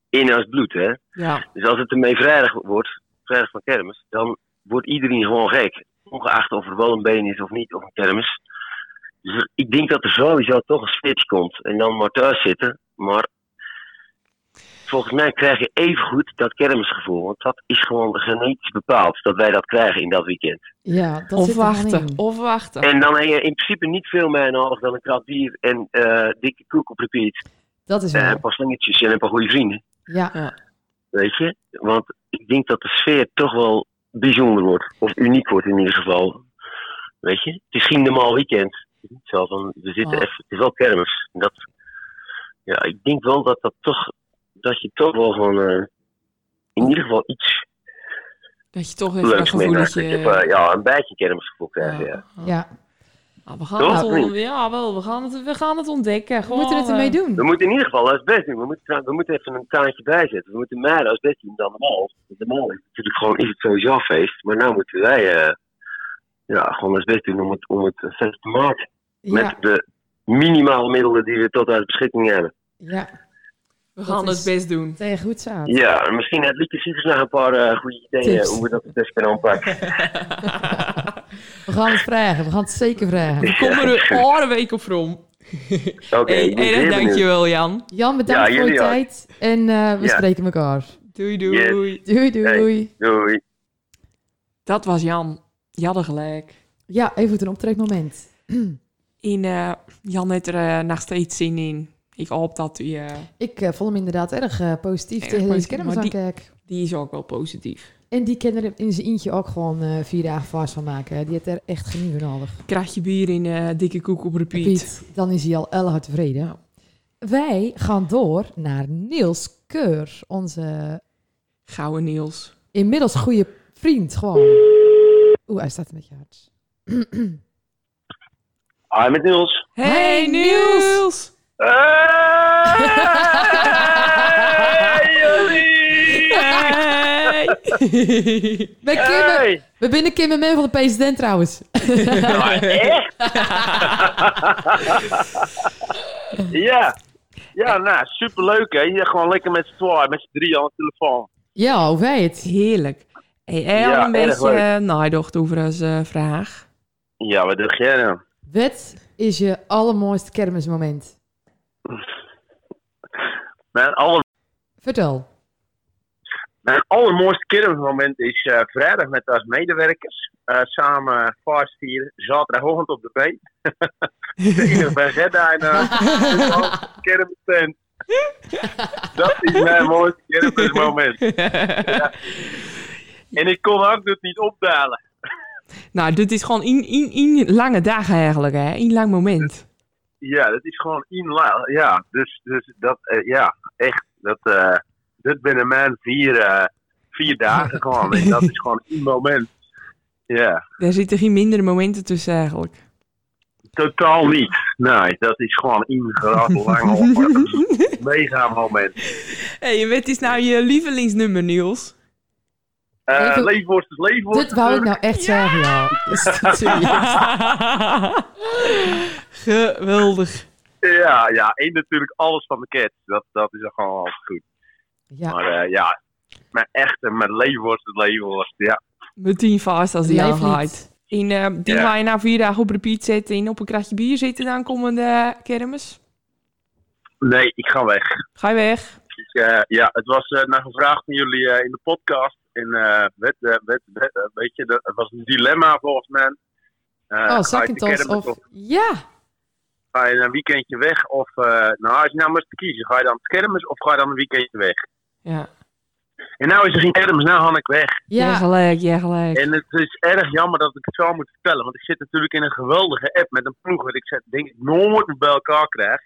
Speaker 6: in ons bloed, hè.
Speaker 1: Ja,
Speaker 6: Dus als het ermee vrijdag wordt, vrijdag van kermis, dan wordt iedereen gewoon gek. Ongeacht of er wel een been is of niet, of een kermis. Dus ik denk dat er sowieso toch een switch komt. En dan maar thuis zitten. Maar volgens mij krijg je even goed dat kermisgevoel. Want dat is gewoon genetisch bepaald, dat wij dat krijgen in dat weekend.
Speaker 2: Ja, dat
Speaker 1: of
Speaker 2: zit gewoon
Speaker 1: wachten, of wachten.
Speaker 6: En dan heb je in principe niet veel meer nodig dan een krat bier en eh, dikke koek op repeat.
Speaker 2: Dat is
Speaker 6: Eh,
Speaker 2: wel.
Speaker 6: een paar slingertjes en een paar goede vrienden.
Speaker 2: Ja.
Speaker 6: Weet je? Want ik denk dat de sfeer toch wel bijzonder wordt. Of uniek wordt in ieder geval. Weet je? Het is geen normaal weekend. Is zo van, we zitten
Speaker 1: Oh.
Speaker 6: even, het is wel kermis. Dat, ja, ik denk wel dat dat toch, dat je toch wel gewoon, eh, in ieder geval iets
Speaker 1: Dat je toch even
Speaker 7: leuk
Speaker 1: een gevoeletje...
Speaker 7: Dat je even, ja, een beetje kermisgevoel krijgt, ja.
Speaker 2: Ja,
Speaker 1: Ah, we gaan
Speaker 7: Toch?
Speaker 1: het, on- ja, wel, we gaan het, we gaan het ontdekken.
Speaker 2: we moeten het ermee
Speaker 1: eh,
Speaker 2: doen.
Speaker 7: We moeten in ieder geval als best doen. We moeten, we moeten even een taartje bijzetten. We moeten meer als best doen dan normaal. Normaal is natuurlijk gewoon is het sowieso feest. Maar nu moeten wij eh, ja, gewoon als best doen om het, om het feest te maken. Met
Speaker 2: Ja,
Speaker 7: de minimale middelen die we tot uit beschikking hebben.
Speaker 2: ja,
Speaker 1: We gaan
Speaker 2: Dat
Speaker 1: het best doen.
Speaker 2: tegen goed zaad.
Speaker 7: Ja, en misschien heeft Lieke Sievers nog een paar eh, goede ideeën
Speaker 2: Tips.
Speaker 7: hoe we dat het best kunnen aanpakken. [LAUGHS]
Speaker 2: We gaan het vragen, we gaan het zeker vragen.
Speaker 1: Ik kom er een week op from.
Speaker 7: Oké,
Speaker 1: hey,
Speaker 7: zeer benieuwd.
Speaker 1: dankjewel Jan.
Speaker 2: Jan, bedankt
Speaker 7: Ja,
Speaker 2: voor je tijd. En eh, we
Speaker 7: Ja.
Speaker 2: spreken elkaar.
Speaker 1: Doei doei.
Speaker 7: Yes.
Speaker 2: Doei, doei.
Speaker 7: Doei.
Speaker 1: Dat was Jan. Jadde gelijk.
Speaker 2: Ja, even een optrekmoment.
Speaker 1: In, eh, Jan heeft er eh, nog steeds zin in. Ik hoop dat u... eh,
Speaker 2: Ik eh, vond hem inderdaad erg eh, positief
Speaker 1: Erg
Speaker 2: tegen deze
Speaker 1: positief,
Speaker 2: kermis
Speaker 1: maar die- die is ook wel positief.
Speaker 2: En die kan er in zijn eentje ook gewoon eh, vier dagen vast van maken. hè. Die heeft er echt genieten van nodig.
Speaker 1: Krijg je bier in eh, dikke koek op repeat.
Speaker 2: Piet, dan is hij al heel hard tevreden. Wij gaan door naar Niels Keur. Onze
Speaker 1: Gouden Niels.
Speaker 2: inmiddels goede vriend gewoon. Oeh, hij staat een beetje hard. [CLEARS THROAT]
Speaker 7: Hi met Niels.
Speaker 1: Hey,
Speaker 2: Hey,
Speaker 1: Niels!
Speaker 7: Hey!
Speaker 1: Hey!
Speaker 2: Kim,
Speaker 7: Hey!
Speaker 2: we binnen Kim en Men van de president trouwens.
Speaker 7: Nou, echt? ja. Ja, nou, superleuk hè. Hier gewoon lekker met z'n tweeën, met z'n drieën aan de telefoon.
Speaker 2: ja, hoe wij het?
Speaker 1: Heerlijk. Hey, hij
Speaker 7: Ja,
Speaker 1: al een beetje uh, naaidocht over als eh, vraag.
Speaker 7: Ja, wat doe jij nou?
Speaker 2: Wat is je allermooiste kermismoment?
Speaker 7: Mijn, aller,
Speaker 2: Vertel.
Speaker 7: mijn allermooiste kermismoment is eh, vrijdag met als medewerkers. eh, samen vast vieren, zaterdagochtend op de been. [LAUGHS] baguette daar in de kermistent. Dat is mijn mooiste kermismoment. Ja. En ik kon ook dus niet opdalen.
Speaker 1: Nou, dit is gewoon een, een, een lange dag eigenlijk, hè? Een lang moment.
Speaker 7: Ja, dat is gewoon inla. Ja, dus, dus dat, eh, ja, echt. Dat, eh dit binnen mijn vier, eh, vier [LAUGHS] dagen gewoon. En dat is gewoon één moment. Ja,
Speaker 1: Daar zitten geen mindere momenten tussen eigenlijk.
Speaker 7: totaal niet. Nee, dat is gewoon één groot lange mega moment.
Speaker 1: hey, wat is nou je lievelingsnummer, Niels?
Speaker 2: Even-
Speaker 7: leefworst is leefworst.
Speaker 2: Dit wou ik nou echt zeggen, ja. [LAUGHS] [LAUGHS]
Speaker 1: Geweldig.
Speaker 7: Ja, ja, en natuurlijk alles van de Cats. Dat, dat is gewoon altijd goed.
Speaker 2: Ja,
Speaker 7: Maar eh, ja, maar echt, eh, met leefworst is leefworst. Ja,
Speaker 1: Meteen vast als die aangaat. In, eh, die
Speaker 7: Ja.
Speaker 1: ga je na vier dagen op repeat zetten en op een kratje bier zitten dan komende kermis.
Speaker 7: nee, ik ga weg.
Speaker 1: Ga je weg?
Speaker 7: Ik, eh, ja, het was eh, naar gevraagd van jullie eh, in de podcast. En eh, werd, eh, werd, werd, eh, weet je, dat, het was een dilemma volgens mij. Eh,
Speaker 2: oh, of... Ja,
Speaker 7: ga je een weekendje weg? Of, eh, nou, als je nou moest kiezen, ga je dan te kermis of ga je dan een weekendje weg?
Speaker 1: Ja.
Speaker 7: En nou is er geen kermis, nou ga ik weg.
Speaker 1: Ja,
Speaker 2: ja.
Speaker 1: gelijk, ja, gelijk.
Speaker 7: En het is erg jammer dat ik het zo moet vertellen. Want ik zit natuurlijk in een geweldige app met een ploeg. Wat ik zeg, denk ik nooit meer bij elkaar krijg.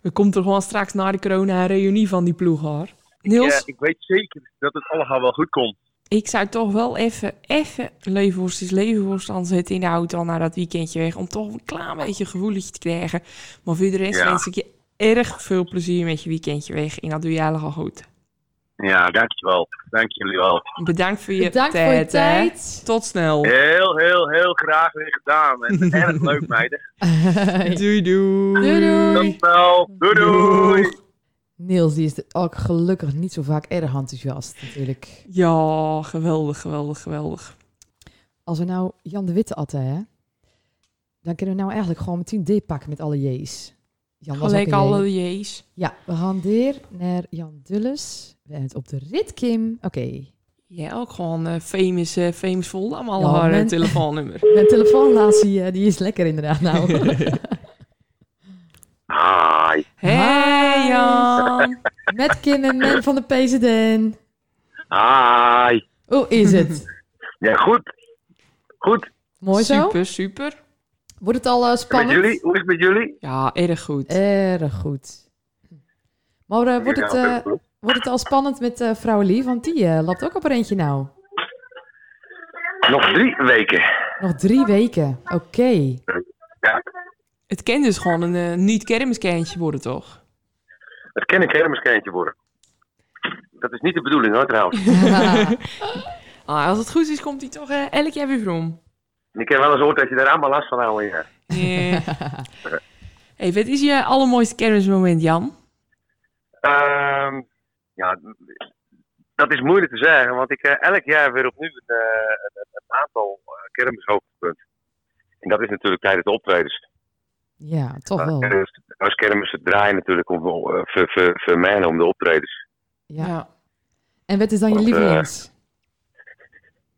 Speaker 1: We komt er gewoon straks na de corona een reunie van die ploeg, hoor.
Speaker 7: Ja,
Speaker 1: Niels,
Speaker 7: ik weet zeker dat het allemaal wel goed komt.
Speaker 1: ik zou toch wel even, even levenworst is levenworst aanzetten in de auto al naar dat weekendje weg. Om toch een klein beetje een gevoeletje te krijgen. Maar voor de rest
Speaker 7: Ja.
Speaker 1: wens ik je erg veel plezier met je weekendje weg. En dat doe je eigenlijk al goed.
Speaker 7: Ja, dankjewel. Dank jullie wel.
Speaker 1: Bedankt voor je
Speaker 2: Bedankt voor
Speaker 1: tijd.
Speaker 2: je
Speaker 1: hè.
Speaker 2: tijd.
Speaker 1: Tot snel.
Speaker 7: Heel, heel, heel graag weer gedaan. En erg [LAUGHS] leuk, meiden. [LAUGHS]
Speaker 1: Doei doei.
Speaker 2: Doei, doei.
Speaker 7: Tot snel. Doei, doei.
Speaker 2: Niels, die is ook gelukkig niet zo vaak erg enthousiast natuurlijk.
Speaker 1: Ja, geweldig, geweldig, geweldig.
Speaker 2: Als we nou Jan de Witte atten, hè, dan kunnen we nou eigenlijk gewoon meteen D pakken met alle J's. Jan
Speaker 1: Gelijk alle J's.
Speaker 2: Ja, we gaan weer naar Jan Dulles. We zijn het op de rit, Kim. Oké,
Speaker 1: Ja, ook gewoon eh, famous, eh, famous vol. Allemaal
Speaker 2: Ja,
Speaker 1: haar eh,
Speaker 2: men-
Speaker 1: telefoonnummer. [LAUGHS]
Speaker 2: mijn telefoonlatie, eh, die is lekker inderdaad nou. [LAUGHS]
Speaker 7: Hi.
Speaker 1: Hey
Speaker 2: Hi.
Speaker 1: Jan. [LAUGHS]
Speaker 2: met Kim en Men van de PZN.
Speaker 7: Hi.
Speaker 2: Hoe is het? [LAUGHS]
Speaker 7: Ja, goed. Goed.
Speaker 2: Mooi zo?
Speaker 1: Super, super.
Speaker 2: Wordt het al eh,
Speaker 7: Met
Speaker 2: spannend?
Speaker 7: jullie? Hoe is het met jullie?
Speaker 1: Ja, erg goed.
Speaker 2: Erg goed. Maar eh, wordt, het,
Speaker 7: Ja,
Speaker 2: eh, wordt het al spannend met eh vrouw Lee? Want die eh loopt ook op een eentje nou.
Speaker 8: Nog drie weken.
Speaker 2: Nog drie weken. Oké.
Speaker 1: Het kan dus gewoon een eh, niet-kermiskantje worden, toch?
Speaker 8: Het kan een kermiskantje worden. Dat is niet de bedoeling hoor trouwens. [LAUGHS] [LAUGHS]
Speaker 1: Ah, als het goed is, komt hij toch eh, elk jaar weer om.
Speaker 8: Ik heb wel eens gehoord dat je daar allemaal last van houdt. Ja.
Speaker 1: Yeah. [LAUGHS] hey, wat is je allermooiste kermismoment, Jan?
Speaker 8: Ehm, ja, dat is moeilijk te zeggen, want ik eh, elk jaar weer opnieuw een, eh, een, een aantal kermishoogtepunten. En dat is natuurlijk tijdens de optredens.
Speaker 2: Ja, toch wel.
Speaker 8: Kermis- Als kermissen draaien natuurlijk om, uh, voor, voor, voor mij om de optredens.
Speaker 2: Ja. En wat is dan je
Speaker 8: Want, eh,
Speaker 2: lievelings?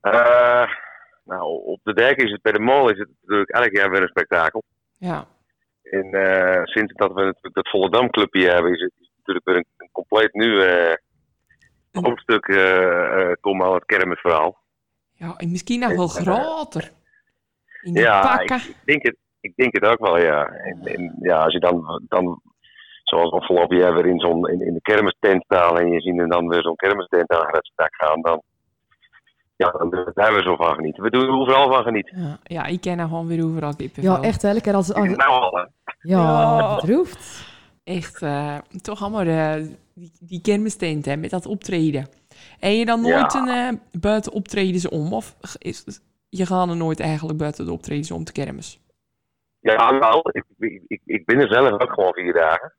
Speaker 8: Eh, nou, op de dijk is het, bij de mol is het natuurlijk elk jaar weer een spektakel.
Speaker 1: Ja.
Speaker 8: En eh, sinds dat we natuurlijk dat Volendam clubje hebben, is het is het natuurlijk weer een, een compleet nieuw eh, hoofdstuk eh eh, komen aan het kermisverhaal.
Speaker 1: Ja, en misschien nog wel
Speaker 8: En,
Speaker 1: groter. In de
Speaker 8: Ja,
Speaker 1: pakken.
Speaker 8: ik, ik denk het, ik denk het ook wel, ja. En, en ja, als je dan, dan zoals afgelopen jaar weer in, zo'n, in, in de kermistent staan en je ziet er dan weer zo'n kermistent aan het stak gaan, dan, ja, dan doen we daar zo van genieten. We doen er overal van genieten.
Speaker 1: Ja, ja, ik ken nou gewoon weer overal kippenvel.
Speaker 2: Ja, echt hè? Lekker als... als
Speaker 8: Nou al, hè.
Speaker 2: ja,
Speaker 1: Ja.
Speaker 2: bedroefd.
Speaker 1: Echt, eh, toch allemaal de, die, die kermistent, hè, met dat optreden. En je dan
Speaker 8: Ja.
Speaker 1: nooit een eh, buiten optredens om? Of is, je gaat er nooit eigenlijk buiten de optredens om te kermis?
Speaker 8: Ja, wel. Ik, ik, ik, ben er zelf ook gewoon vier dagen.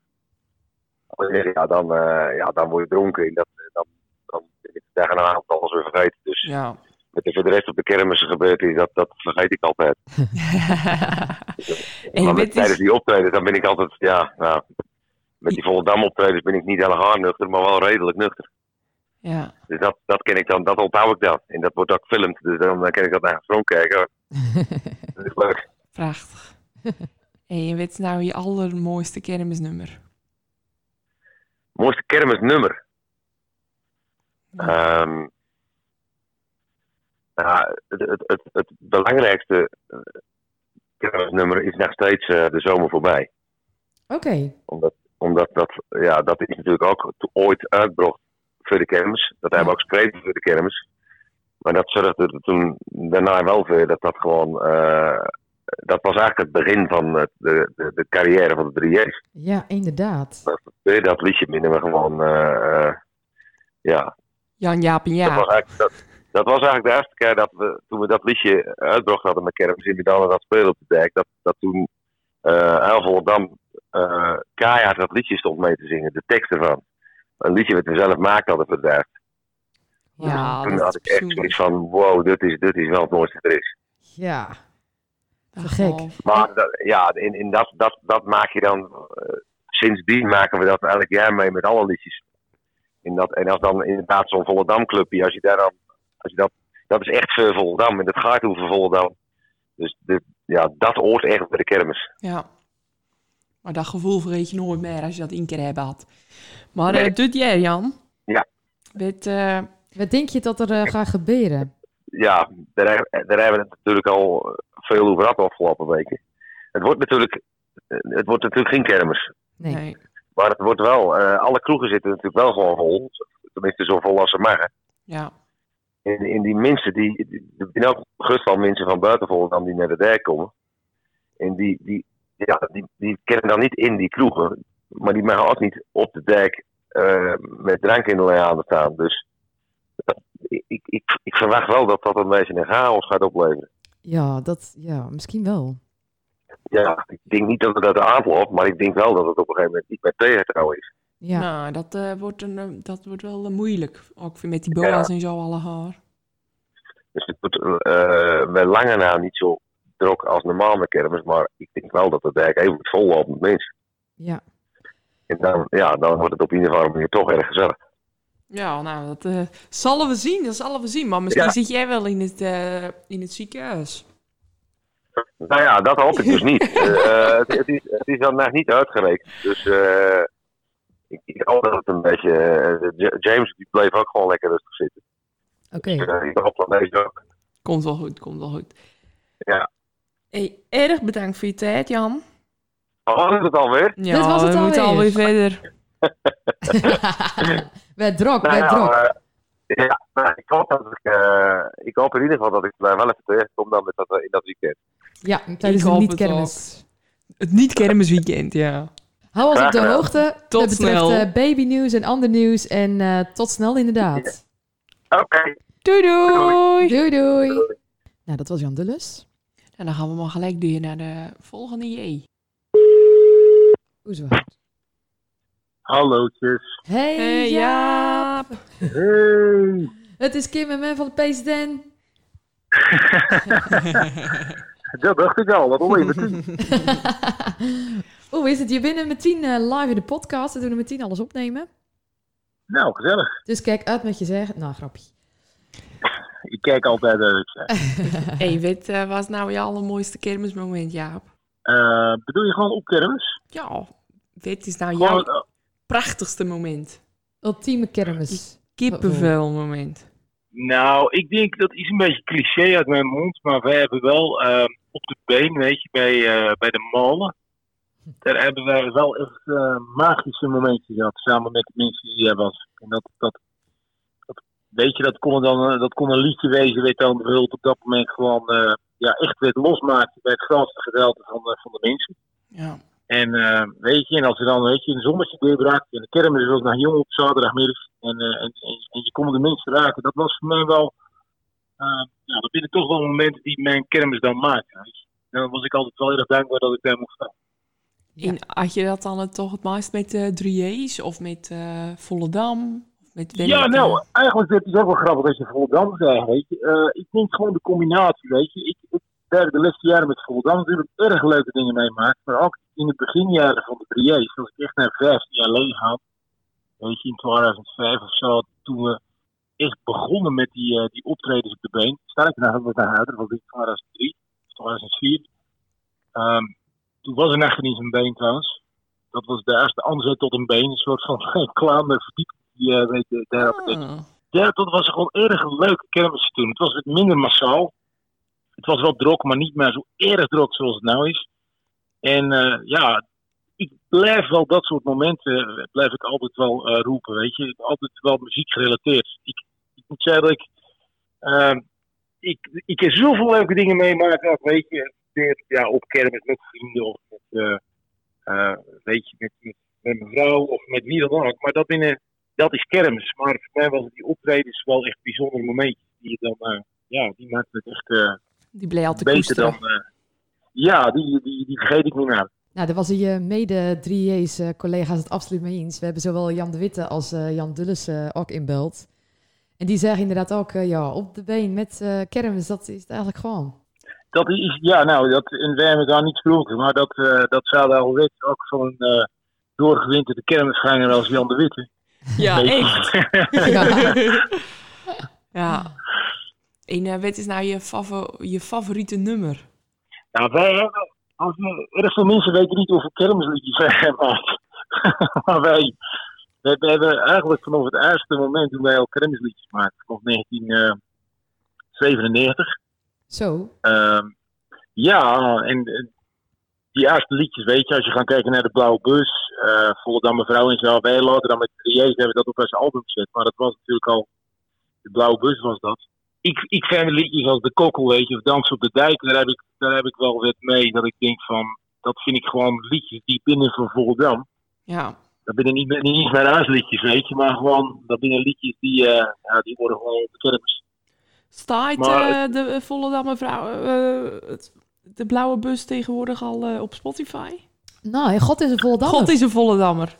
Speaker 8: Ja, dan, eh, ja, dan word je dronken. En dat, dan, dan ben ik de dag en een avond alles weer vergeten. Dus
Speaker 1: Ja.
Speaker 8: wat er voor de rest op de kermis gebeurd is, dat, dat vergeet ik altijd. [LAUGHS]
Speaker 1: en
Speaker 8: met, tijdens die optredens, dan ben ik altijd, ja, nou, met die Volendam optredens ben ik niet helemaal nuchter, maar wel redelijk nuchter.
Speaker 1: ja.
Speaker 8: Dus dat, dat ken ik dan, dat onthoud ik dan. En dat wordt ook gefilmd, dus dan, dan kan ik dat naar het kijken. [LAUGHS] Dat is leuk.
Speaker 1: Prachtig. En wat is nou je allermooiste kermisnummer?
Speaker 8: Mooiste kermisnummer. Ehm nou, het, het, het, het belangrijkste eh, kermisnummer is nog steeds eh, de zomer voorbij.
Speaker 2: Oké.
Speaker 8: Omdat, omdat dat, ja, dat is natuurlijk ook ooit uitgebracht voor de kermis. Dat hebben we ook geschreven voor de kermis. Maar dat zorgde er toen daarna wel voor dat dat gewoon... eh, dat was eigenlijk het begin van het- de, de, de carrière van de 3J's.
Speaker 2: Ja, inderdaad.
Speaker 8: Dat, dat liedje binnen we gewoon... eh, eh, ja,
Speaker 1: Jan, Jaap en
Speaker 8: dat, was dat, dat was eigenlijk de eerste keer dat we, toen we dat liedje uitbracht hadden met kermis in Midden dat spelen op de dijk, dat, dat toen eh heel Volendam eh keihard dat liedje stond mee te zingen, de tekst ervan. Een liedje wat we zelf gemaakt hadden voor de dijk.
Speaker 1: Ja,
Speaker 8: toen
Speaker 1: dat
Speaker 8: had
Speaker 1: is
Speaker 8: ik echt zoiets van, wow, dit is, dit is wel het mooiste er is.
Speaker 2: Ja. Gek.
Speaker 8: Maar dat, ja, in, in dat, dat, dat maak je dan, eh, sindsdien maken we dat elk jaar mee met alle liedjes. En, dat, en als dan inderdaad zo'n Volendam clubje, als je daar dan, als je dat, dat is echt voor Volendam en dat gaat over Volendam. Dus de, ja, dat hoort echt bij de kermis.
Speaker 1: Ja. Maar dat gevoel vergeet je nooit meer als je dat één keer hebt gehad. Maar
Speaker 8: Nee.
Speaker 1: eh dit jaar, Jan.
Speaker 8: Ja.
Speaker 1: Met, eh,
Speaker 2: Wat denk je dat er eh, gaat gebeuren?
Speaker 8: Ja, daar, he- daar hebben we het natuurlijk al veel over gehad de afgelopen weken. Het wordt natuurlijk, eh, het wordt natuurlijk geen kermis.
Speaker 2: Nee.
Speaker 8: Maar het wordt wel, eh, alle kroegen zitten natuurlijk wel gewoon vol. Tenminste zo vol als ze mogen.
Speaker 1: Ja.
Speaker 8: En, en die mensen, die, die, ook gerust wel mensen van buiten Volendam die naar de dijk komen. En die, die, ja, die, die kennen dan niet in die kroegen. Maar die mogen ook niet op de dijk eh, met drank in de handen staan. Dus ik, ik, ik, verwacht wel dat dat een beetje een chaos gaat opleveren.
Speaker 2: Ja, dat, ja, misschien wel.
Speaker 8: Ja, ik denk niet dat het uit de aanloop, maar ik denk wel dat het op een gegeven moment niet meer houden is.
Speaker 2: Ja.
Speaker 1: Nou, dat, eh, wordt, een, eh, dat wordt wel eh, moeilijk. Ook weer met die boa's en zo alle haar.
Speaker 8: Dus het wordt eh wel langer na niet zo druk als normaal met kermis. Maar ik denk wel dat de dijk even vol loopt met mensen.
Speaker 2: Ja.
Speaker 8: En dan, ja, dan wordt het op een of andere manier toch erg gezellig.
Speaker 1: Ja, nou, dat eh, zullen we zien. Dat zullen we zien. Maar misschien
Speaker 8: Ja.
Speaker 1: zit jij wel in het, eh, in het ziekenhuis.
Speaker 8: Nou ja, dat hoop ik dus niet. [LAUGHS] Eh, het, het, is, het is dan nog niet uitgerekend. Dus eh, ik, ik hoop dat het een beetje... James die bleef ook gewoon lekker rustig zitten.
Speaker 2: Oké.
Speaker 8: Eh, ik hoop dat deze ook.
Speaker 1: Komt wel goed, komt wel goed.
Speaker 8: Ja.
Speaker 1: Hey, erg bedankt voor je tijd, Jan.
Speaker 8: Oh, is het alweer?
Speaker 1: Ja,
Speaker 2: Dit was het
Speaker 1: we moeten
Speaker 2: alweer.
Speaker 1: alweer verder. [LAUGHS] [LAUGHS]
Speaker 2: werd drok,
Speaker 8: Nou
Speaker 2: werd
Speaker 8: ja,
Speaker 2: drok.
Speaker 8: eh,
Speaker 6: Ja, nou, ik, hoop dat ik, eh, ik hoop in ieder geval dat ik daar wel even terecht kom dan met dat, eh, in dat weekend.
Speaker 2: Ja, tijdens
Speaker 1: hoop
Speaker 2: niet-kermis.
Speaker 1: Het niet-kermisweekend, ja.
Speaker 2: Hou ons op de hoogte.
Speaker 1: Tot
Speaker 2: dat betreft
Speaker 1: snel.
Speaker 2: eh, babynieuws en ander nieuws. En eh, tot snel inderdaad.
Speaker 6: Oké.
Speaker 1: Doei doei!
Speaker 2: Doei doei. Nou, dat was Jan Dulles.
Speaker 1: En dan gaan we maar gelijk door naar de volgende J.
Speaker 2: Hoezo?
Speaker 6: Hallootjes.
Speaker 2: Hey,
Speaker 1: Hey
Speaker 2: Jaap.
Speaker 6: Hey.
Speaker 2: Het is Kim en men van de PSDN. [LAUGHS]
Speaker 6: Dat dacht ik al, wat hoor je meteen.
Speaker 2: Hoe is het? Je bent er meteen eh, live in de podcast. We doen er meteen alles opnemen.
Speaker 6: nou, gezellig.
Speaker 2: Dus kijk uit met je zeggen. Nou, grapje. [LAUGHS]
Speaker 6: Ik kijk altijd uit. [LAUGHS]
Speaker 1: hey, wat eh, was nou je allermooiste kermismoment, Jaap?
Speaker 6: Eh bedoel je gewoon op kermis?
Speaker 1: Ja, wat is nou
Speaker 6: Gewoon,
Speaker 1: jouw
Speaker 6: eh,
Speaker 1: prachtigste moment?
Speaker 2: Ultieme kermis.
Speaker 1: Kippenvel moment.
Speaker 9: Nou, ik denk dat is een beetje cliché uit mijn mond, maar wij hebben wel eh, op de been, weet je, bij, eh, bij de molen. Daar hebben wij wel echt eh, magische momentjes gehad, samen met de mensen die er was. En dat, dat, dat weet je, dat kon, dan, eh, dat kon een liedje wezen, weet je dan, bijvoorbeeld op dat moment gewoon eh, ja, echt weer losmaken bij het grootste gedeelte van de, van de mensen.
Speaker 1: Ja.
Speaker 9: En eh, weet je, en als er dan weet je, een zonnetje doorbrak en de kermis was nog jong op zaterdagmiddag en, eh, en, en, en je kon de mensen raken, dat was voor mij wel, eh, ja, dat binnen toch wel momenten die mijn kermis dan. En dan was ik altijd wel heel erg dankbaar dat ik daar mocht staan.
Speaker 1: En had je dat dan het toch het meest met de Drieërs of met eh Volendam? Of met
Speaker 9: Ja, nou, eigenlijk is het ook wel grappig dat je Volendam zegt, weet je. Eh, ik denk gewoon de combinatie, weet je. Ik, ik heb de laatste jaren met Volendam natuurlijk erg leuke dingen meemaakt. Maar ook in de beginjaren van de 3J's, als ik echt naar 15 jaar geleden ga, weet je, in 2005 of zo, toen we echt begonnen met die, eh, die optredens op de been. Sterker nog, we naar huis, dat was in 2003, 2004. Ehm, toen was er nog geen eens een been trouwens. Dat was de eerste aanzet tot een been, een soort van [LAUGHS] kleine verdieping die eh, weet de
Speaker 1: Ah.
Speaker 9: ja, dat was gewoon erg leuke kermis toen. Het was wat minder massaal. Het was wel druk, maar niet meer zo erg druk zoals het nou is. En eh, ja, ik blijf wel dat soort momenten, eh, blijf ik altijd wel eh, roepen, weet je. Altijd wel muziek gerelateerd. Ik, ik moet zeggen dat ik, eh, ik, ik zoveel leuke dingen meemaakt, ook, weet je. Ja, op kermis met vrienden of met, weet je, met, met, mijn vrouw of met wie dan ook. Maar dat binnen dat is kermis. Maar voor mij was die optredens wel echt bijzondere momentjes. Die je dan, ja, die maakten het echt
Speaker 1: Die bleef altijd
Speaker 9: beter
Speaker 1: koesteren.
Speaker 9: dan. eh, ja, die, die, die vergeet ik niet meer.
Speaker 2: Nou, daar was je mede 3J's eh, collega's het absoluut mee eens. We hebben zowel Jan de Witte als eh, Jan Dulles eh, ook in beeld. En die zeggen inderdaad ook, eh, ja, op de been met eh, kermis, dat is het eigenlijk gewoon.
Speaker 9: Dat is, ja, nou, dat, en wij hebben daar niet gesproken, maar dat, eh dat zou daar al weten. Ook zo'n eh doorgewinterde kermisganger als Jan de Witte.
Speaker 1: Ja, echt. [LAUGHS] ja. En eh, wat is nou je, favo- je favoriete nummer?
Speaker 9: Nou, wij hebben, als we, erg veel mensen weten niet hoeveel kermisliedjes wij hebben gemaakt. [LAUGHS] maar wij, wij, wij hebben eigenlijk vanaf het eerste moment toen wij al kermisliedjes maakten, vanaf 1997.
Speaker 2: Zo.
Speaker 9: Ehm, ja, en eh, die eerste liedjes, weet je, als je gaat kijken naar de Blauwe Bus, eh Volendam Mevrouw en zo, wij later dan met 3 hebben we dat op als album gezet. Maar dat was natuurlijk al, de Blauwe Bus was dat. Ik, ik vind liedjes als De Kokkel, weet je, of Dans op de Dijk, daar heb ik, daar heb ik wel wat mee. Dat ik denk van, dat vind ik gewoon liedjes die binnen van Volendam.
Speaker 1: Ja.
Speaker 9: Dat binnen niet, niet eens mijn huisliedjes, weet je, maar gewoon, dat binnen liedjes die, eh, ja, die worden gewoon op de kermis.
Speaker 1: Staat
Speaker 9: Maar
Speaker 1: eh, de Volendam vrouw, eh, het- de blauwe bus tegenwoordig al eh, op Spotify?
Speaker 2: Nou, God is een volle
Speaker 1: God is een Volendammer.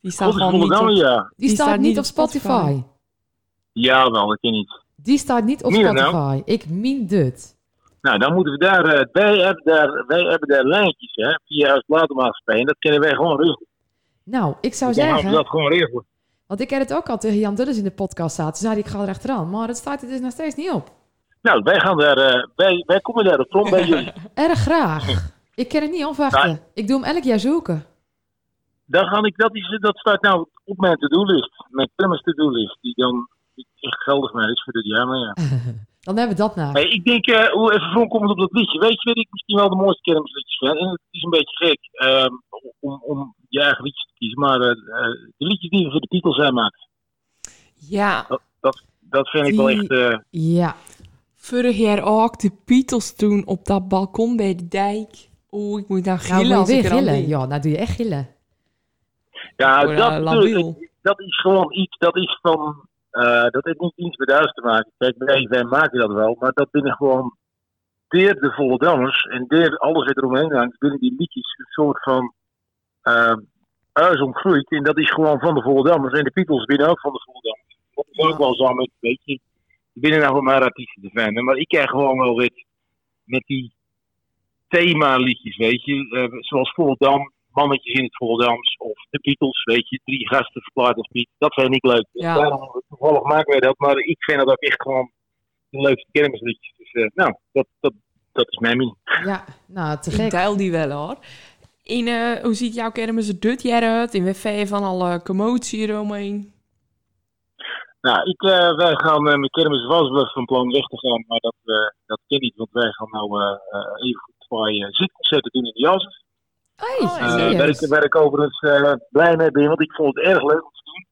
Speaker 1: Die staat
Speaker 9: God is
Speaker 1: gewoon niet op...
Speaker 9: ja.
Speaker 2: Die, staat, niet op Spotify.
Speaker 9: Ja, wel, dat ken ik niet.
Speaker 2: Die staat niet op
Speaker 9: nou?
Speaker 2: Spotify. Ik meen dit.
Speaker 9: Nou, dan moeten we daar, eh, wij, hebben daar, wij hebben daar lijntjes, hè, via het platenmaatschappij. En dat kunnen wij gewoon regelen.
Speaker 2: Nou, ik zou
Speaker 9: Dan gaan we
Speaker 2: zeggen,
Speaker 9: dat gewoon regelen.
Speaker 2: want ik heb het ook al tegen Jan Dulles in de podcast zaten. Toen zei ik ga er achteraan. Maar het staat er dus nog steeds niet op.
Speaker 9: Nou, wij gaan daar, eh, wij, wij komen daar op front bij [LAUGHS] jullie.
Speaker 2: Erg graag. Ik kan het niet afwachten. Ik doe hem elk jaar zoeken.
Speaker 9: Dan ga ik, dat, is, dat staat nou op mijn to-do-list. Mijn kermis to-do-list. Die dan niet echt geldig meer is voor dit jaar, maar ja. [LAUGHS]
Speaker 2: Dan hebben we dat nou.
Speaker 9: Hey, ik denk, eh, hoe even voorkomend op dat liedje. Weet je wat ik misschien wel de mooiste kermisliedjes? En het is een beetje gek ehm, om, om je eigen liedjes te kiezen. Maar eh, eh, de liedjes die we voor de Beatles zijn maken.
Speaker 1: Ja,
Speaker 9: Dat, dat vind ik wel echt... eh,
Speaker 2: Ja,
Speaker 1: Vorig jaar ook de Beatles toen op dat balkon bij de dijk. Oeh, ik moet nou
Speaker 2: nou
Speaker 1: gillen als ik aan
Speaker 2: gillen. Ja, nou doe je echt gillen.
Speaker 9: ja, dat is gewoon iets, dat is van... eh, dat heeft niet iets met huis te maken. Kijk, wij, maken dat wel, maar dat binnen gewoon... Deer de Vollendammers en deer alles wat er omheen hangt, binnen die liedjes een soort van... eh huis ontgroeit. En dat is gewoon van de Vollendammers. En de Beatles binnen ook van de Vollendammers. Dat is ook wel zo met, weet je... Ik ben er nou maar artiesten te vinden, maar ik krijg gewoon wel weer met die themaliedjes, weet je. Eh, zoals Volendam, Mannetjes in het Volendams of de Beatles, weet je. Drie gasten verklaard als Piet. Dat vind ik leuk.
Speaker 1: Ja.
Speaker 9: Daarom, toevallig maken wij dat, maar ik vind dat ook echt gewoon de leukste kermisliedjes. Dus eh, nou, dat, dat, dat is mijn mening.
Speaker 2: Ja, nou, te
Speaker 1: Ik
Speaker 2: gek.
Speaker 1: deel die wel hoor. In, eh, hoe ziet jouw kermis er dit jaar uit? In WV van alle commotie eromheen.
Speaker 9: Nou, ik, eh, wij gaan eh, met kermis was wel van plan weg te gaan, maar dat, dat ken niet, want wij gaan nou even twee uh, zitconcerten doen in de jas.
Speaker 2: Hey,
Speaker 9: Eh,
Speaker 2: serieus?
Speaker 9: waar, ik, waar ik overigens eh, blij mee ben, want ik vond het erg leuk om te doen.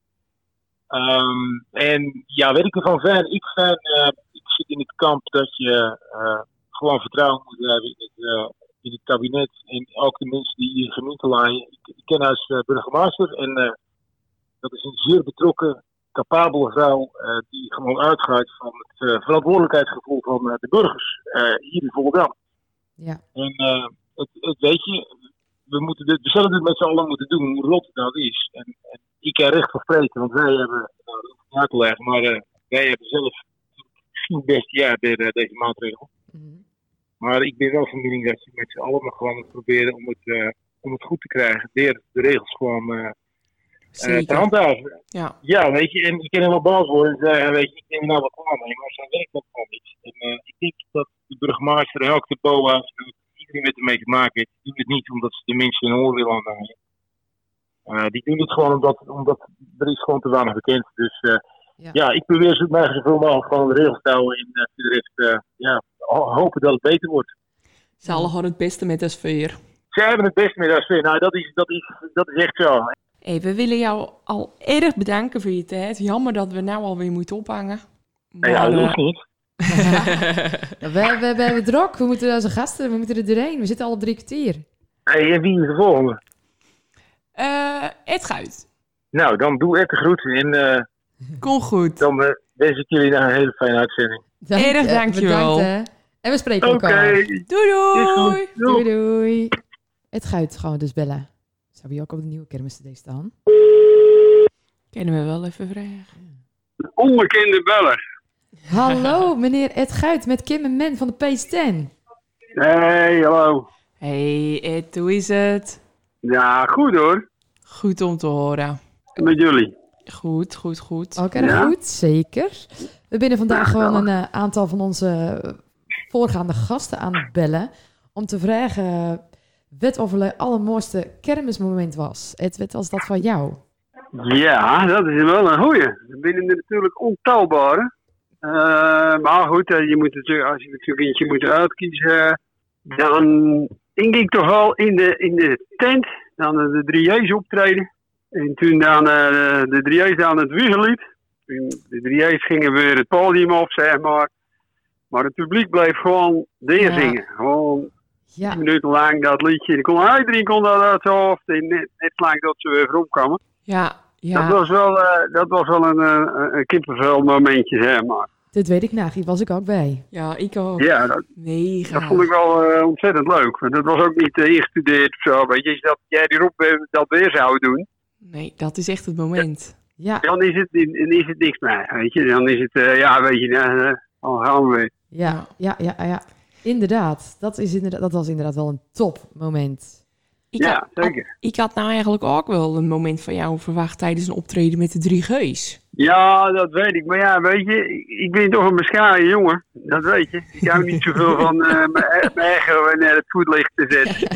Speaker 9: Ehm, en ja, weet ik ervan fijn? Ik, fijn, eh, ik zit in het kamp dat je eh, gewoon vertrouwen moet hebben in het, eh, in het kabinet en ook de mensen die hier gemeente laaien. Ik, ik ken haar als eh, burgemeester en eh, dat is een zeer betrokken, capabele vrouw eh, die gewoon uitgaat van het eh, verantwoordelijkheidsgevoel van de burgers eh, hier in Volendam.
Speaker 2: Ja.
Speaker 9: En eh, het, het weet je, we, moeten dit, we zullen dit met z'n allen moeten doen, hoe rot het nou is. En, en ik kan recht van spreken, want wij hebben, nou, dat hoef ik niet uit te leggen, maar eh, wij hebben zelf misschien best jaar bij eh, deze maatregel.
Speaker 2: Mhm.
Speaker 9: Maar ik ben wel van mening dat je met z'n allen gewoon moet proberen om het, eh, om het goed te krijgen. Door de regels gewoon te handhaven.
Speaker 1: Ja.
Speaker 9: Ja, weet je, en ik kan helemaal boos worden en zeggen, weet je, ik er nou wat klaar mee, maar zo werkt dat gewoon niet. En ik denk dat de burgemeester en ook de BOA's, en ook iedereen met ermee te maken heeft, die doen het niet omdat ze de mensen hun oor willen aandraaien. Eh, die doen het gewoon omdat, omdat er is gewoon te weinig bekend. Dus eh,
Speaker 2: Ja.
Speaker 9: ja. ik probeer zo mij zoveel mogelijk gewoon de regels te houden en eh, voor de rest, eh, ja, ho- hopen dat het beter wordt.
Speaker 1: Ze alle hadden het beste met de sfeer.
Speaker 9: Zij hebben het best met haar sfeer. Nou, dat is, dat is, dat is echt zo.
Speaker 1: Hey, we willen jou al erg bedanken voor je tijd. Jammer dat we nou alweer moeten ophangen. Maar,
Speaker 9: ja, dat hoeft niet.
Speaker 2: We, we, we hebben druk. We moeten als gasten, we moeten er doorheen. We zitten al op drie kwartier.
Speaker 9: Hey, en wie is de volgende?
Speaker 1: eh, Ed Guit.
Speaker 9: Nou, dan doe ik de groeten en eh,
Speaker 1: Kom goed.
Speaker 9: dan eh, wens ik jullie nog een hele fijne uitzending.
Speaker 2: Dank,
Speaker 1: Erg dankjewel.
Speaker 2: bedankt. En we spreken elkaar.
Speaker 1: Doei doei.
Speaker 2: Doei doei. Het Guit gaan we dus bellen. Zou je ook op de nieuwe kermis today staan?
Speaker 1: Kunnen we wel even vragen.
Speaker 10: Onbekende beller.
Speaker 2: Hallo, meneer Ed Guit met Kim en Men van de P10.
Speaker 10: Hey, hallo.
Speaker 1: Hey Ed, hoe is het?
Speaker 10: Ja, goed hoor.
Speaker 1: Goed om te horen.
Speaker 10: Met jullie.
Speaker 1: Goed, goed, goed.
Speaker 2: Ook erg
Speaker 10: Ja?
Speaker 2: goed, zeker. We binnen vandaag gewoon een eh, aantal van onze eh, voorgaande gasten aan het bellen. Om te vragen wat of het allermooiste kermismoment was. Ed, wat was dat van jou?
Speaker 10: Ja, dat is wel een goeie. Er binnen er natuurlijk ontelbare. Eh, maar goed, eh, je moet natuurlijk, als je natuurlijk eentje moet uitkiezen, dan ging ik toch wel in de, in de tent, dan eh, de 3J's optreden. En toen dan eh, de 3J's aan het wiegenlied. Toen De 3J's gingen weer het podium op, zeg maar. Maar het publiek bleef gewoon dingen
Speaker 2: Ja.
Speaker 10: zingen. Gewoon
Speaker 2: Ja,
Speaker 10: tien minuten lang dat liedje. En kon, iedereen kon dat uit zijn hoofd. En net, net lang dat ze weer voorop kwamen.
Speaker 1: Ja, ja.
Speaker 10: Dat was wel, eh, dat was wel een, eh, een kippenvel momentje, zeg maar.
Speaker 2: dit weet ik nog. Hier was ik ook bij.
Speaker 1: Ja, ik ook.
Speaker 10: Ja, dat,
Speaker 1: Mega.
Speaker 10: dat vond ik wel eh, ontzettend leuk. Want dat was ook niet eh, ingestudeerd of zo. Weet je, dat jij die roep eh, dat weer zou doen,
Speaker 1: Nee, dat is echt het moment.
Speaker 2: Ja,
Speaker 10: dan is het, dan is het niks meer. Weet je, dan is het, eh, ja, weet je, eh, eh, dan gaan we weer.
Speaker 2: ja, ja, ja, ja. Inderdaad. Dat, is inderdaad, dat was inderdaad wel een topmoment.
Speaker 1: Ik
Speaker 10: Ja,
Speaker 1: had,
Speaker 10: zeker.
Speaker 1: Ik had nou eigenlijk ook wel een moment van jou verwacht tijdens een optreden met de drie G's.
Speaker 10: Ja, dat weet ik. Maar ja, weet je, ik- ben toch een bescheiden jongen. Dat weet je. Ik hou niet zoveel [LAUGHS] van eh, mijn ego naar het voetlicht te zetten.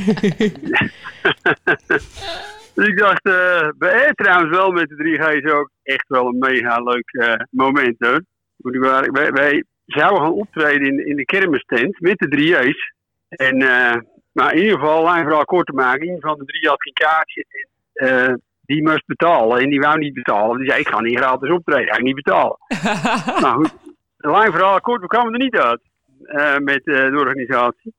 Speaker 10: dus [LAUGHS] ik dacht, eh, bij Air trouwens wel met de 3G's ook echt wel een mega leuk eh, moment hoor. Moet ik wel- Wij, wij zouden gaan optreden in, in de kermistent met de 3G's. En, eh, maar in ieder geval, lang verhaal kort te maken, een van de drie had geen kaartje. En, eh, die moest betalen en die wou niet betalen. Die zei, ik ga niet gratis optreden, ik ga niet betalen. [LAUGHS] nou goed, lang verhaal kort, we kwamen er niet uit eh, met eh, de organisatie.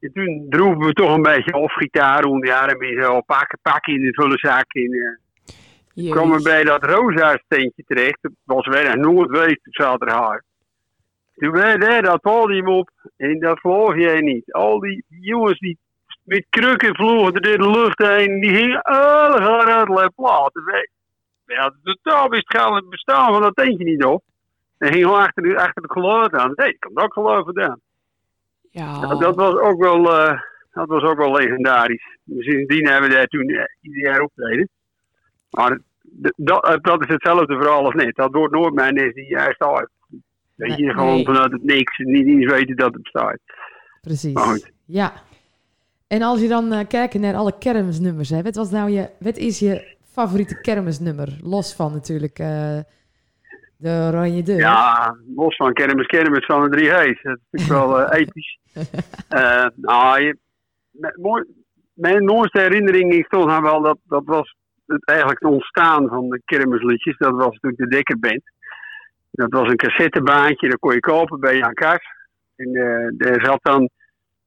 Speaker 10: En toen droegen we toch een beetje of gitaar onder ja, en weer zo pakken, pakken in de. En, eh,
Speaker 1: Jezus.
Speaker 10: kwamen bij dat steentje terecht. Dat was weer een Noordweest op zaterdag. Toen werd daar dat podium op en dat geloof jij niet. Al die jongens die met krukken vlogen er de lucht heen, die gingen alle uit de platen. Wij hadden totaal wist het bestaan van dat tentje niet op. En gingen gewoon achter, de, achter het geluid aan. Nee, ik kan ook geloof vandaan.
Speaker 1: Ja.
Speaker 10: Dat, dat was ook wel, eh, dat was ook wel legendarisch. Sindsdien hebben we daar toen eh, ieder jaar optreden. Maar dat, dat is hetzelfde verhaal als net. Dat wordt nooit mijn is die juist uit. Weet je,
Speaker 2: Nee.
Speaker 10: gewoon vanuit het niks. Niet eens weten dat het bestaat.
Speaker 2: Precies. Ja. En als je dan eh, kijkt naar alle kermisnummers, hè, wat, was nou je, wat is je favoriete kermisnummer? Los van natuurlijk eh, de Oranje Deur.
Speaker 10: Ja, los van kermis, kermis van de drie H's. Dat is natuurlijk wel eh, [LAUGHS] episch. Nou, je, mijn, mooi- mijn mooiste herinnering is toch wel dat, dat was het, eigenlijk het ontstaan van de kermisliedjes. Dat was natuurlijk de Dekkerband. Dat was een cassettebaantje, dat kon je kopen bij Jan Kars. En eh daar zat dan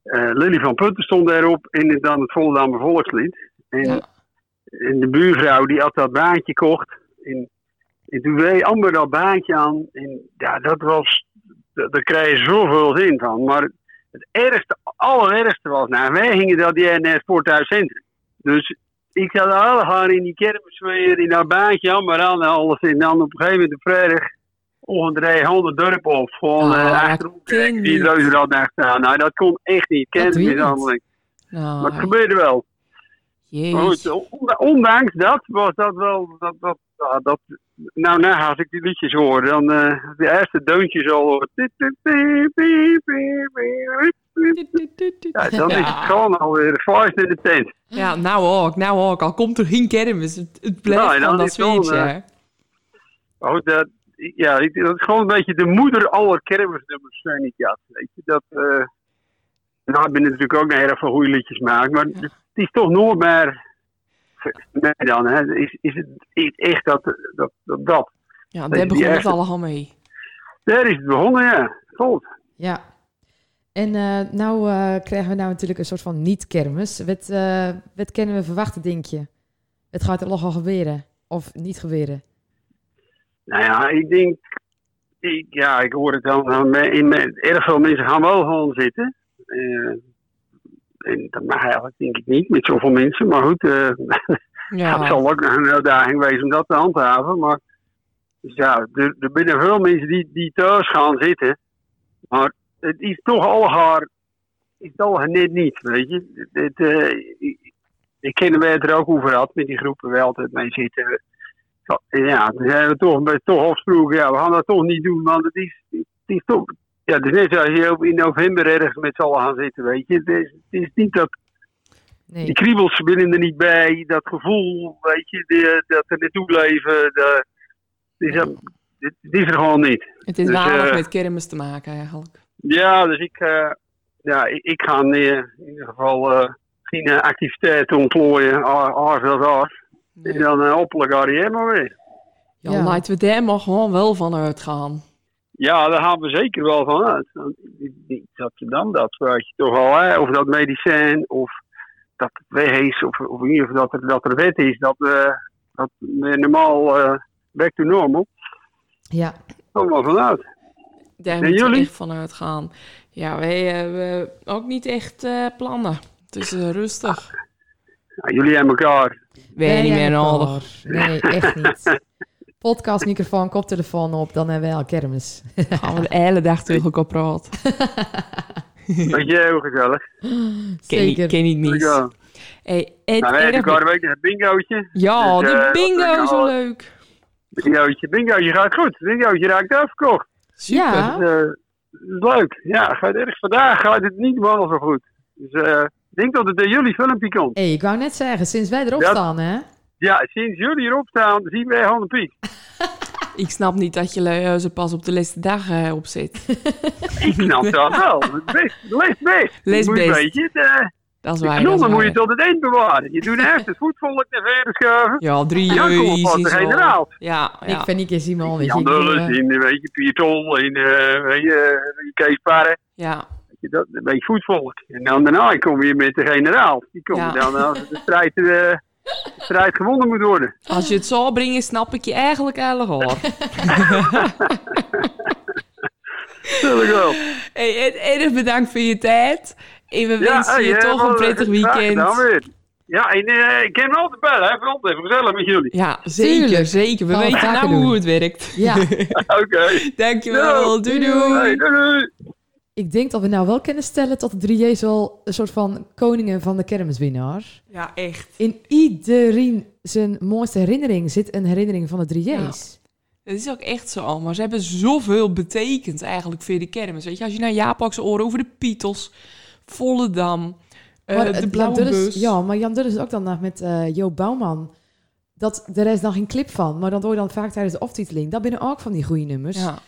Speaker 10: eh Lily van Putten stond daarop en dan het Volendamse Volkslied. En,
Speaker 1: Ja.
Speaker 10: en de buurvrouw die had dat baantje kocht. En, en toen deed Amber dat baantje aan. En ja, dat was, da- daar krijg je zoveel zin van. Maar het ergste, allerergste was, nou, wij gingen dat jaar naar het Sporthuiscentrum. Dus ik zat alle gaan in die kermisfeer, in dat baantje, Amber aan en alles. En dan op een gegeven moment de vrijdag ongeveer 100 dorp op. Gewoon
Speaker 1: Ah,
Speaker 10: eh kijken, die
Speaker 1: niet.
Speaker 10: reuzenrad daar staan. Nou, dat kon echt niet. Niet. allemaal.
Speaker 1: Nou,
Speaker 10: Maar het gebeurde wel. Maar goed,
Speaker 1: jezus.
Speaker 10: on- ondanks dat was dat wel. Dat, dat, nou, nou, als ik die liedjes hoor, dan eh de eerste deuntjes al. Ja, dan is het gewoon alweer vuist in de tent.
Speaker 1: Ja, nou ook, nou ook. Al komt er geen kermis. Het, het blijft
Speaker 10: Nou, dan
Speaker 1: van dat hè.
Speaker 10: Maar goed, dat, ja, ik- dat is gewoon een beetje de moeder aller kermisnummers, zijn ik ja. Weet je, dat. eh nou, ik ben natuurlijk ook nog erg veel goede liedjes maken, maar het is toch nooit meer. Nee, dan, hè, is, is het echt dat, dat, dat, dat.
Speaker 1: Ja, daar begon het allemaal mee.
Speaker 10: Daar is het begonnen, ja. Goed.
Speaker 2: Ja. En eh, nou eh, krijgen we nou natuurlijk een soort van niet-kermis. Wat, eh, wat kunnen we verwachten, denk je? Het gaat er nog al gebeuren. Of niet gebeuren.
Speaker 10: Nou ja, ik denk. Ik, ja, ik hoor het dan. in, erg veel mensen gaan wel gewoon zitten. Eh, en dat mag eigenlijk, denk ik niet, met zoveel mensen. Maar goed, [LAUGHS] het
Speaker 1: Ja,
Speaker 10: zal ook een uitdaging wezen om dat te handhaven. Maar dus ja, er, er zijn veel mensen die, die thuis gaan zitten. Maar het is toch algaar. Is het algaar net niet, weet je. Het, eh, ik, ik ken het er ook over had met die groepen waar we altijd mee zitten. Ja, toen zijn we toch, toch afgesproken, ja, we gaan dat toch niet doen, want het is, het is toch... Ja, het is net zoals je in november ergens met z'n allen gaan zitten, weet je. Het is, het is niet dat
Speaker 2: Nee.
Speaker 10: die kriebels binnen er niet bij, dat gevoel, weet je, die, dat er naartoe leven, de, is, er- het is er gewoon niet.
Speaker 1: het is
Speaker 10: Dus,
Speaker 1: weinig
Speaker 10: eh,
Speaker 1: met kermis te maken eigenlijk.
Speaker 10: Ja, dus ik, eh, ja, ik, ik ga in ieder geval eh, geen activiteiten ontplooien, als En dan uh, hopelijk arrière maar weer.
Speaker 1: Ja,
Speaker 2: Ja.
Speaker 1: laten we daar maar gewoon wel van uitgaan.
Speaker 10: Ja, daar gaan we zeker wel van uit. Dat je dan dat, weet je toch al, hè? of dat medicijn, of dat het weg is, of, of in ieder geval dat er, dat er wet is, dat, eh dat we normaal eh back to normal.
Speaker 2: Ja.
Speaker 10: Kom maar vanuit.
Speaker 1: Daar
Speaker 10: En
Speaker 1: moeten we
Speaker 10: jullie?
Speaker 1: echt van uitgaan. Ja, wij hebben ook niet echt eh, plannen. Het is eh, rustig.
Speaker 10: Ja, jullie en elkaar.
Speaker 1: Wij niet meer nodig.
Speaker 2: Nee, echt niet. Podcast, microfoon, koptelefoon op, dan hebben wij al kermis.
Speaker 1: Gaan we de hele dag tegen elkaar praten.
Speaker 10: Weet je, heel gezellig.
Speaker 1: Ken, niet-
Speaker 2: Zeker.
Speaker 1: ken niet mis.
Speaker 10: Ja.
Speaker 1: Hey, het
Speaker 10: Nou, wij hebben elkaar week een bingootje.
Speaker 1: Ja,
Speaker 10: Dus,
Speaker 1: de
Speaker 10: eh,
Speaker 1: bingo,
Speaker 10: wat-
Speaker 1: zo leuk.
Speaker 10: Bingootje, bingootje gaat goed. Bingootje raakt afgekocht.
Speaker 1: Super.
Speaker 2: Ja.
Speaker 10: Dus, dat is leuk. Ja, gaat erg. Vandaag gaat het niet helemaal zo goed. Dus eh, ik denk dat het in jullie filmpje komt.
Speaker 2: Hé, ik wou net zeggen, sinds wij erop
Speaker 10: Ja.
Speaker 2: staan, hè?
Speaker 10: Ja, sinds jullie erop staan, zien wij gewoon een piek. [LAUGHS]
Speaker 1: Ik snap niet dat je lui ze pas op de laatste dag eh, opzet. [LAUGHS]
Speaker 10: Ik snap dat [LAUGHS] wel. Best, lees best.
Speaker 1: Lees best.
Speaker 10: Een beetje, eh,
Speaker 1: Dat is
Speaker 10: De
Speaker 1: waar. dat is
Speaker 10: knollen moet je tot het eind bewaren. Je doet eerst het voetvolk naar verder schuiven.
Speaker 1: Ja, drie
Speaker 10: Ja, op, de
Speaker 1: is wel-
Speaker 10: generaal.
Speaker 1: Ja,
Speaker 2: Ik
Speaker 1: ja.
Speaker 2: vind niet eens je,
Speaker 10: Jan
Speaker 2: ik
Speaker 10: Dulles,
Speaker 2: eh,
Speaker 10: in, weet je, Pier Tol, in, eh, weet je, eh, Kees Parre.
Speaker 1: ja.
Speaker 10: Je, dat, een beetje voetvolk. En dan daarna kom je met de generaal. Die
Speaker 1: Ja.
Speaker 10: dan als de strijd, eh, de strijd gewonnen moet worden.
Speaker 1: Als je het zou brengen, snap ik je eigenlijk hoor. [LAUGHS] [LAUGHS]
Speaker 10: Dat wel.
Speaker 1: Hey, erg bedankt voor je tijd. En we wensen
Speaker 10: hey,
Speaker 1: je toch een
Speaker 10: wel,
Speaker 1: prettig
Speaker 10: eh, graag
Speaker 1: weekend.
Speaker 10: gedaan weer. Ja, en eh, ik ken me altijd bellen, hè. Vooral even gezellig met jullie.
Speaker 1: Ja, zeker,
Speaker 2: Tuurlijk.
Speaker 1: zeker. We
Speaker 2: Gaan
Speaker 1: weten nou
Speaker 2: doen.
Speaker 1: hoe het werkt.
Speaker 2: Ja, [LAUGHS]
Speaker 10: Oké.
Speaker 1: Dankjewel. Doei doei.
Speaker 10: Hey, doei, doei.
Speaker 2: Ik denk dat we nou wel kunnen stellen dat de 3J's wel een soort van koningen van de kermiswinnaar.
Speaker 1: Ja, echt.
Speaker 2: In iedereen zijn mooiste herinnering zit een herinnering van de 3J's.
Speaker 1: Het is ook echt zo, maar ze hebben zoveel betekend eigenlijk voor de kermis. Weet je, als je naar Japak's oren over de Pietels, Volendam, eh,
Speaker 2: Maar,
Speaker 1: de
Speaker 2: eh, Jan
Speaker 1: Blauwe Bus.
Speaker 2: Ja, maar Jan Dulles is ook dan nog met eh Jo Bouwman. Dat, er is dan geen clip van, maar dan hoor je dan vaak tijdens de oftiteling. Dat binnen ook van die goede nummers. Ja,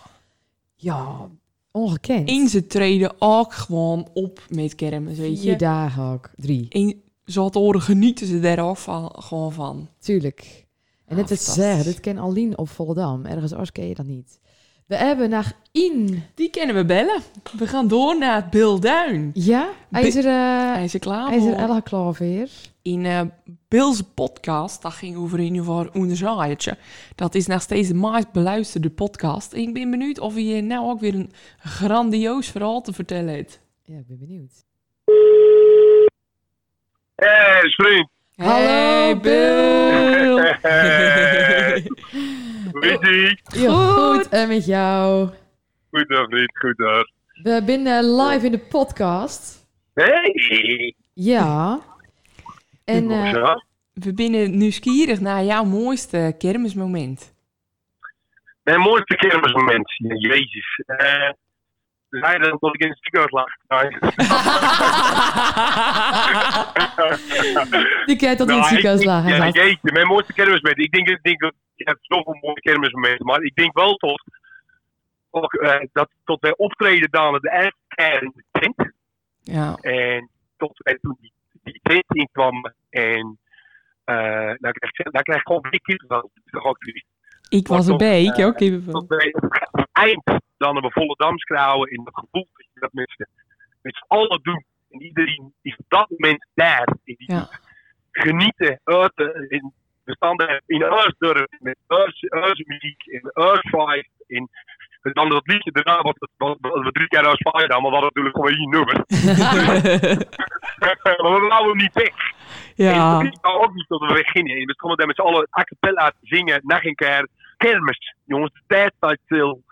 Speaker 1: Ja.
Speaker 2: Ongekend.
Speaker 1: En ze treden ook gewoon op met kermis, weet
Speaker 2: Vier
Speaker 1: je.
Speaker 2: dagen ook, drie.
Speaker 1: En te horen genieten ze daar ook van, gewoon van.
Speaker 2: Tuurlijk. En net
Speaker 1: fantastisch.
Speaker 2: zeggen, dit ken Aline op Volendam. Ergens anders ken je dat niet. We hebben naar In.
Speaker 1: Die kunnen we bellen. We gaan door naar het Bilduin.
Speaker 2: Ja? Hij is er, eh,
Speaker 1: Hij is er klaar
Speaker 2: hij is er
Speaker 1: voor.
Speaker 2: Klaar weer.
Speaker 1: In eh Bill's podcast, dat ging over een over onderzaaiertje. Dat is nog steeds de meest beluisterde podcast. En ik ben benieuwd of je nou ook weer een grandioos verhaal te vertellen hebt.
Speaker 2: Ja, ik ben benieuwd.
Speaker 11: Vriend.
Speaker 2: Hallo,
Speaker 1: Hey, Bill! [LAUGHS] [LAUGHS]
Speaker 11: Hoe
Speaker 2: goed. En met jou.
Speaker 11: Goed hoor, vriend. Goed hoor.
Speaker 2: We zijn live in de podcast.
Speaker 11: Hey.
Speaker 2: Ja. En eh,
Speaker 11: Zo.
Speaker 1: We zijn nieuwsgierig naar jouw mooiste kermismoment.
Speaker 11: Mijn mooiste kermismoment. Jezus. Eh zei dan dat ik in het ziekenhuis lag.
Speaker 2: Die kent dat in het
Speaker 11: Nou,
Speaker 2: ziekenhuis
Speaker 11: ik-
Speaker 2: lagen.
Speaker 11: Ja, jeetje, mijn mooiste kermismoment. Ik denk, ik denk dat je hebt zoveel mooie kermismomenten, maar ik denk wel tot, ook, eh, dat tot wij optreden dan de keer in de tent.
Speaker 1: Ja,
Speaker 11: En tot wij toen die, die tent in kwam en eh dan krijg ik, dan krijg ik gewoon een kippenvel.
Speaker 1: Ik was erbij. Ik
Speaker 11: eh,
Speaker 1: ook kippenvel.
Speaker 11: Tot wij op het eind dan we volle damskrauwen in het gevoel dat je dat met z'n met z'n allen doen. En iedereen is op dat moment daar. En die
Speaker 1: Ja.
Speaker 11: genieten uit de, in, we staan daar in Uisdorp met muziek en Uisvibe. En en dan dat liedje daarna, wat, we drie keer Uisvibe hadden, [LAUGHS] maar we hadden natuurlijk gewoon één nummer. maar we wouden hem niet weg.
Speaker 1: ja,
Speaker 11: En ik wou ook niet dat we weggingen. En we stonden daar met z'n allen a cappella zingen, nog een keer. Kermis, jongens, de tijd staat stil.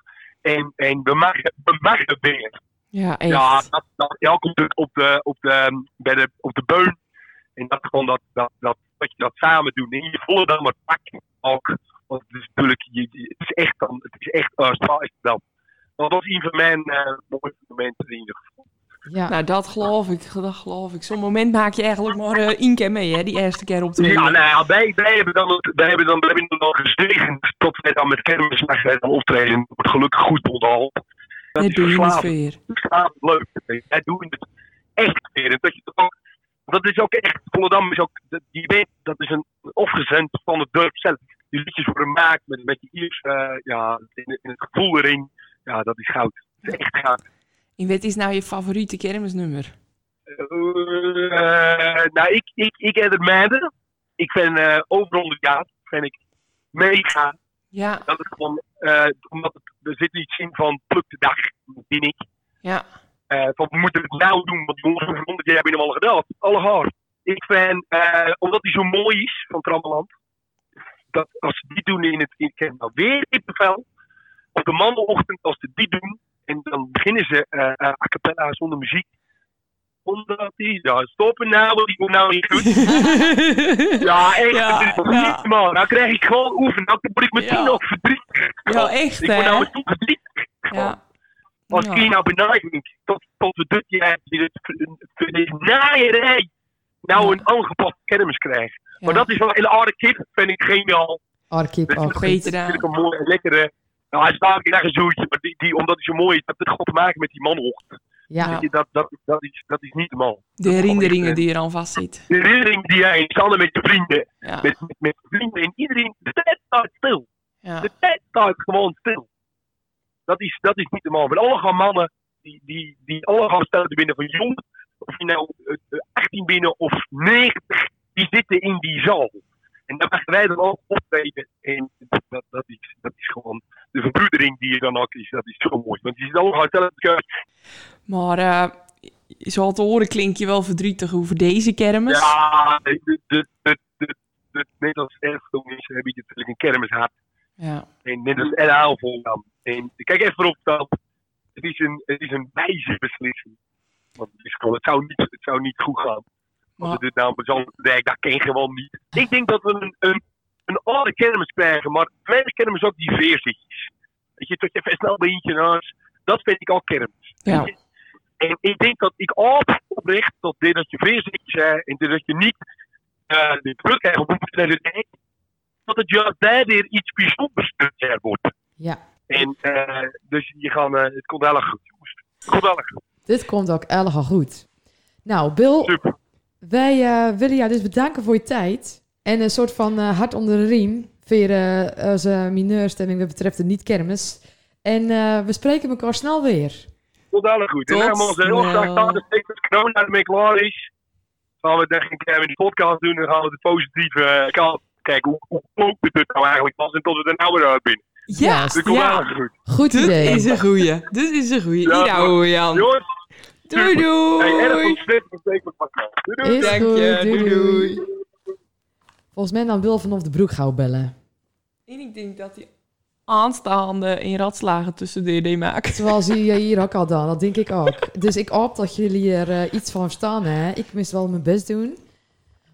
Speaker 11: En, en we maken we maken weer.
Speaker 1: ja, echt.
Speaker 11: Ja, dat, dat elke stuk op de, op de, bij de, op de beun. En dat gewoon dat, dat, dat, dat je dat samen doet. En je voelt dan maar pak ook. Want het is natuurlijk, je, het is echt dan, het is echt uh, dan. Dat was een van mijn eh mooiste momenten in ieder geval.
Speaker 2: Ja.
Speaker 1: Nou, dat geloof ik, dat geloof ik. Zo'n moment maak je eigenlijk maar eh één keer mee, hè? Die eerste keer op de
Speaker 11: Ja, nou ja, wij, wij hebben dan, het- wij hebben dan, wij hebben dan gezegend tot wij dan met kermis naar wij dan optreden. Het wordt gelukkig goed onderhand. Dat
Speaker 1: Dat
Speaker 11: is
Speaker 1: doe je niet weer.
Speaker 11: verslavend leuk. Wij doen het echt weer. En dat je het ook, dat is ook echt, Volendam is ook, dat- die weet, dat is een opgezend van het dorp zelf. Die liedjes worden gemaakt met een beetje Iers, eh, ja, in, in het gevoel erin. Ja, dat is goud. Dat is echt goud.
Speaker 1: En wat is nou je favoriete kermisnummer?
Speaker 11: Eh, nou, ik, ik, ik heb het meiden. Ik vind uh, overal de jaar vind ik mega.
Speaker 1: Ja,
Speaker 11: Dat is gewoon, eh, omdat het, er zit iets in van pluk de dag, vind ik.
Speaker 1: ja,
Speaker 11: Eh, van we moeten het nou doen, want jongens, over 100 jaar hebben we hem al gedaan. Alle. Ik vind, eh, omdat hij zo mooi is van Trammeland, dat als ze die doen in het, het kerk, nou weer kippenvel. Op de mandenochtend, als ze die doen, en dan beginnen ze eh eh, a cappella zonder muziek. Omdat die, ja, stoppen nou, want die komt nou niet goed. [LAUGHS] Ja, echt.
Speaker 1: Ja,
Speaker 11: het is
Speaker 1: ja.
Speaker 11: niet, man. Nou krijg ik gewoon oefenen. Dan word ik meteen
Speaker 1: Ja.
Speaker 11: ook verdrietig.
Speaker 1: Ja, echt,
Speaker 11: Ik word nou meteen verdrietig.
Speaker 1: ja.
Speaker 11: Als
Speaker 1: Ja.
Speaker 11: hier nou benadering tot, tot we dit jaar dit- voor deze naaierij nou
Speaker 1: Ja.
Speaker 11: een aangepast kermis krijgen.
Speaker 1: Ja.
Speaker 11: Maar dat is wel een hele aardige kip, vind ik geniaal. Dat is
Speaker 2: ook goed.
Speaker 1: beter.
Speaker 11: natuurlijk een mooie, lekkere. Nou, hij staat echt een zoetje, maar die, die, omdat hij zo mooi is, heeft het gewoon te maken met die manhoogte.
Speaker 2: Ja.
Speaker 11: Je, dat, dat, dat, is, dat is niet normaal.
Speaker 1: De herinneringen die er aan vastzitten.
Speaker 11: De herinnering die jij samen met je vrienden,
Speaker 1: Ja.
Speaker 11: met, met, met je vrienden en iedereen, de tijd staat stil.
Speaker 1: Ja.
Speaker 11: De tijd staat gewoon stil. Dat is, dat is niet normaal. Met alle gaan mannen, die, die, die alle gaan stellen binnen van jong, of je nou eh, eh, 18 binnen of 90, die zitten in die zaal. En daar mogen wij dan ook optreden. En dat, dat, is, dat is gewoon de verbroedering die je dan ook is. Dat is zo mooi. Want je zit allemaal hetzelfde kruis.
Speaker 1: Maar eh zoals te horen klink je wel verdrietig over deze kermis.
Speaker 11: Ja, net als erfgoed heb je natuurlijk een kermis gehad.
Speaker 1: Ja.
Speaker 11: En net als LHL volgaan. En kijk even voorop staan. Het is een, het is een wijze beslissing. Want het, is gewoon, het, zou niet, het zou niet goed gaan. Als dit nou dat ken je gewoon niet. Ik denk dat we een, een, een oude kermis krijgen, maar tweede kermis ook die veerzitjes. Weet je, tot je even snel beentje naast. Dat vind ik ook kermis.
Speaker 1: Ja.
Speaker 11: En ik denk dat ik op oprecht dat dit dat je veerzitjes hebt en dit dat je niet eh de druk krijgt op de dijk, dat het juist daar weer iets bijzonders er wordt. En eh, dus je gaan, eh, het komt heel erg goed, jongens. Het komt heel erg goed.
Speaker 2: Dit komt ook erg goed. Nou, Bill,
Speaker 11: Super.
Speaker 2: wij eh, willen jou dus bedanken voor je tijd. En een soort van eh, hart onder de riem. Voor eh, onze mineurstemming wat betreft de niet-kermis. En eh, we spreken elkaar snel weer.
Speaker 11: Tot heel erg goed. En
Speaker 1: Tot
Speaker 11: dan gaan we ons heel graag staan. Dus als corona ermee klaar is, gaan we denk ik even in de podcast doen. En gaan we de positieve kant kijken hoe, hoe klopt het nou eigenlijk was. En tot we er nou weer uit binnen.
Speaker 1: Ja, ja.
Speaker 11: goed.
Speaker 2: Goed
Speaker 1: Dit
Speaker 2: idee.
Speaker 1: is een goeie. Dit is een goeie.
Speaker 11: Ja, hoor.
Speaker 1: Jan.
Speaker 11: Jongens,
Speaker 1: Doei doei.
Speaker 11: hey, erg betekent. Doei doei.
Speaker 1: Dank je.
Speaker 2: Doei,
Speaker 1: Doei
Speaker 2: doei.
Speaker 1: doei.
Speaker 2: Volgens mij dan Bill vanaf de broek gauw bellen.
Speaker 1: En ik denk dat die aanstaande in ratslagen tussen DD maakt.
Speaker 2: Zoals [LAUGHS] hij eh, hier ook al dan. Dat denk ik ook. Dus ik hoop dat jullie er eh, iets van verstaan. Hè? Ik moest wel mijn best doen.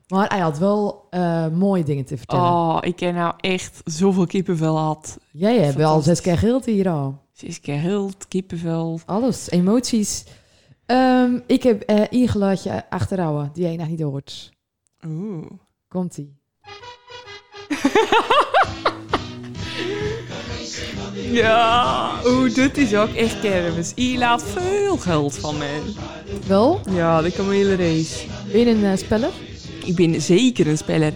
Speaker 2: Maar hij had wel eh, mooie dingen te vertellen.
Speaker 1: Oh, ik heb nou echt zoveel kippenvel gehad.
Speaker 2: Jij hebt wel zes keer geld hier al.
Speaker 1: Zes keer hild, kippenvel.
Speaker 2: Alles, emoties. Ehm, ik heb eh één geluidje achterhouden die jij nog niet hoort.
Speaker 1: Oeh.
Speaker 2: Komt-ie. [LAUGHS]
Speaker 1: Ja, oeh, dit is ook echt kermis. Je laat veel geld van me.
Speaker 2: Wel,
Speaker 1: Ja, de kamelenrace.
Speaker 2: ben je een eh, speller?
Speaker 1: Ik ben zeker een speler.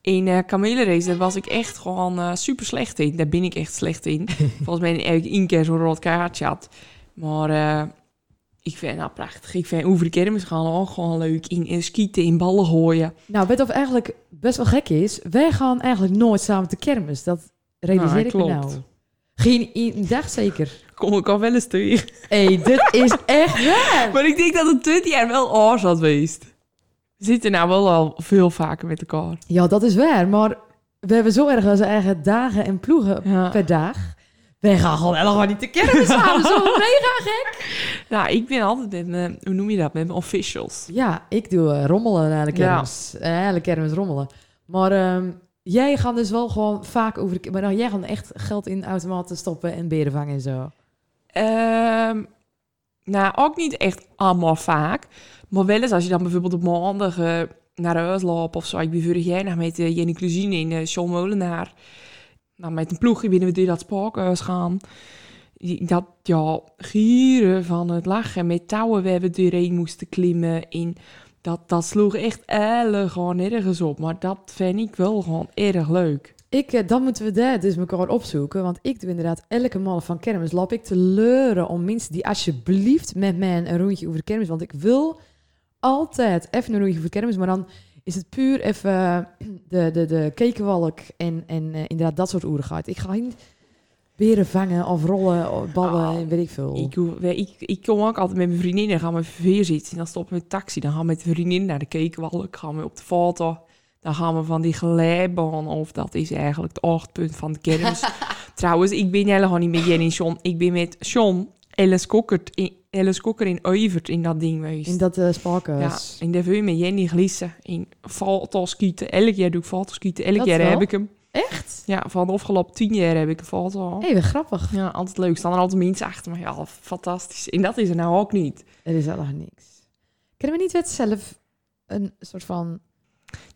Speaker 1: In eh kamelenrace, daar was ik echt gewoon eh, super slecht in. Daar ben ik echt slecht in. [LAUGHS] Volgens mij heb ik één keer zo'n rood kaartje had. Maar eh, ik vind nou prachtig. Ik vind over de kermis gaan ook gewoon leuk. In, in skieten, in ballen gooien.
Speaker 2: Nou, weet je of eigenlijk best wel gek is? Wij gaan eigenlijk nooit samen te kermis. Dat realiseer
Speaker 1: Nou,
Speaker 2: ik me
Speaker 1: klopt.
Speaker 2: nou. Geen één dag zeker.
Speaker 1: Kom ik al wel eens tegen.
Speaker 2: Hé, hey, dit is echt waar. [LAUGHS]
Speaker 1: Maar ik denk dat het dit jaar wel oors had geweest. Zitten nou wel al veel vaker met elkaar.
Speaker 2: Ja, dat is waar. Maar we hebben zo erg onze eigen dagen en ploegen
Speaker 1: Ja.
Speaker 2: per dag. Wij gaan gewoon helemaal niet te kermis samen. Zo mega gek. [LAUGHS]
Speaker 1: Nou, ik ben altijd met mijn, hoe noem je dat, met mijn officials.
Speaker 2: Ja, ik doe eh, rommelen naar de
Speaker 1: Ja.
Speaker 2: kermis. Eh, Hele kermis rommelen. Maar ehm, jij gaat dus wel gewoon vaak over de... Maar nou, jij gaat echt geld in automaten stoppen en beren vangen en zo.
Speaker 1: Ehm, nou, ook niet echt allemaal vaak. Maar wel eens als je dan bijvoorbeeld op maandag eh, naar huis loopt of zo. Ik ben nog met uh, Jenny Clusine in uh, John Molenaar. Nou, met een ploegje binnen we door dat spookhuis gaan. Dat, ja, gieren van het lachen. Met touwen waar we doorheen moesten klimmen. En dat, dat sloeg echt alle gewoon op. Maar dat vind ik wel gewoon erg leuk.
Speaker 2: Ik, eh, dan moeten we daar dus elkaar opzoeken. Want ik doe inderdaad elke maal van kermis. Loop ik te leuren om mensen die alsjeblieft met mij een rondje over de kermis. Want ik wil altijd even een rondje over de kermis. Maar dan is het puur even eh, de, de, de kekenwalk en, en eh, inderdaad dat soort oerigheid. Ik ga niet beren vangen of rollen of ballen
Speaker 1: Oh,
Speaker 2: en weet ik veel.
Speaker 1: Ik, ik, ik kom ook altijd met mijn vriendinnen, gaan we veer zitten. En dan stoppen we met de taxi. Dan gaan we met de vriendin naar de kekenwalk. Gaan we op de foto. Dan gaan we van die glijbaan. Of dat is eigenlijk het hoogtepunt van de kermis. [LAUGHS] Trouwens, ik ben helemaal niet met Jenny en John. Ik ben met John, Ellen Kokkert in, Ellen Kokker in Evert in dat ding geweest.
Speaker 2: in dat uh,
Speaker 1: ja, en daar wil je met Jenny glissen. In fotoskieten. Elk jaar doe ik fotoskieten. Elk
Speaker 2: Dat
Speaker 1: jaar
Speaker 2: wel?
Speaker 1: heb ik hem.
Speaker 2: Echt?
Speaker 1: Ja, van de afgelopen tien jaar heb ik een foto.
Speaker 2: Hé, hey, grappig.
Speaker 1: Ja, altijd leuk. Staan er altijd mensen achter me. Ja, fantastisch. En dat is er nou ook niet.
Speaker 2: Er is helemaal niks. Kunnen we niet zelf een soort van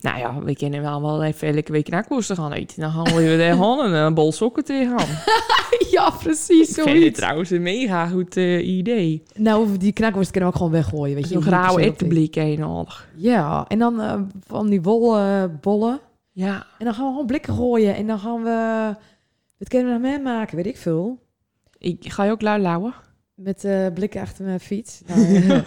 Speaker 1: Nou ja, we kunnen wel wel even elke week knakworsten gaan eten. Dan gaan we weer daar gaan en een bol sokken tegen gaan. [LAUGHS]
Speaker 2: ja, precies.
Speaker 1: Ik vind het trouwens een mega goed eh, idee.
Speaker 2: Nou, die knakworst kunnen we ook gewoon weggooien. Weet je,
Speaker 1: Zo'n
Speaker 2: Die
Speaker 1: grauwe ettenblik eenmalig.
Speaker 2: Ja, en dan eh, van die wollen bollen.
Speaker 1: Ja,
Speaker 2: En dan gaan we gewoon blikken gooien. En dan gaan we... Wat kunnen we nog meer maken? Weet ik veel.
Speaker 1: ik ga je ook lui lauwen.
Speaker 2: Met eh, blikken achter mijn fiets. Nou, eh,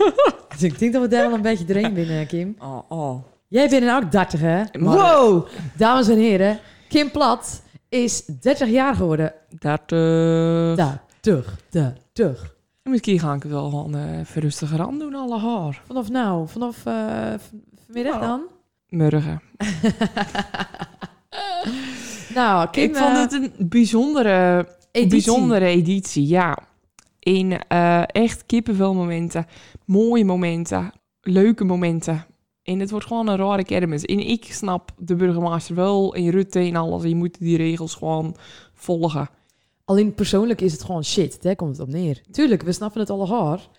Speaker 2: dus [LAUGHS] [LAUGHS] ik denk dat we daar wel een beetje doorheen binnen, Kim.
Speaker 1: Oh, oh.
Speaker 2: Jij bent een ook 30, hè? Wow! Dames en heren, Kim Plat is 30 jaar geworden.
Speaker 1: Dat, eh,
Speaker 2: 30, 30.
Speaker 1: Misschien ga ik het wel gewoon eh, even rustiger aan doen, alle haar.
Speaker 2: Vanaf nou? Vanaf eh, vanmiddag
Speaker 1: Ja.
Speaker 2: dan?
Speaker 1: Morgen. [LAUGHS]
Speaker 2: Nou, Kim...
Speaker 1: ik vond
Speaker 2: eh,
Speaker 1: het een bijzondere
Speaker 2: editie.
Speaker 1: bijzondere editie, ja. In echt kippenvel momenten, mooie momenten, leuke momenten. En het wordt gewoon een rare kermis. En ik snap de burgemeester wel en Rutte en alles. Je moet die regels gewoon volgen.
Speaker 2: Alleen persoonlijk is het gewoon shit. Daar komt het op neer. Tuurlijk, we snappen het alle haar.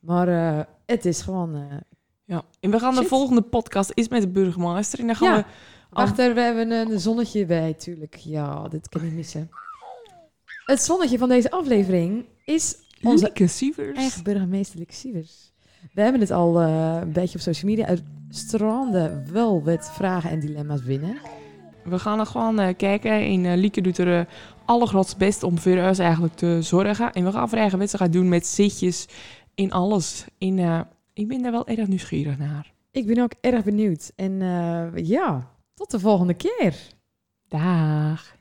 Speaker 2: Maar eh, het is gewoon... eh,
Speaker 1: Ja. En we gaan de volgende podcast is met de burgemeester. En dan gaan
Speaker 2: Ja.
Speaker 1: we...
Speaker 2: Achter, we hebben een zonnetje bij, tuurlijk. Ja, dit kan niet missen. Het zonnetje van deze aflevering is onze eigen burgemeester Sievers. We hebben het al eh, een beetje op social media. uit stranden wel met vragen en dilemma's binnen.
Speaker 1: We gaan er gewoon eh, kijken. En eh, Lieke doet er uh, allergrootst best om voor ons eigenlijk te zorgen. En we gaan voor eigen wedstrijd doen met zitjes in alles. En ik ben daar wel erg nieuwsgierig naar.
Speaker 2: Ik ben ook erg benieuwd. En ja, tot de volgende keer.
Speaker 1: Dag.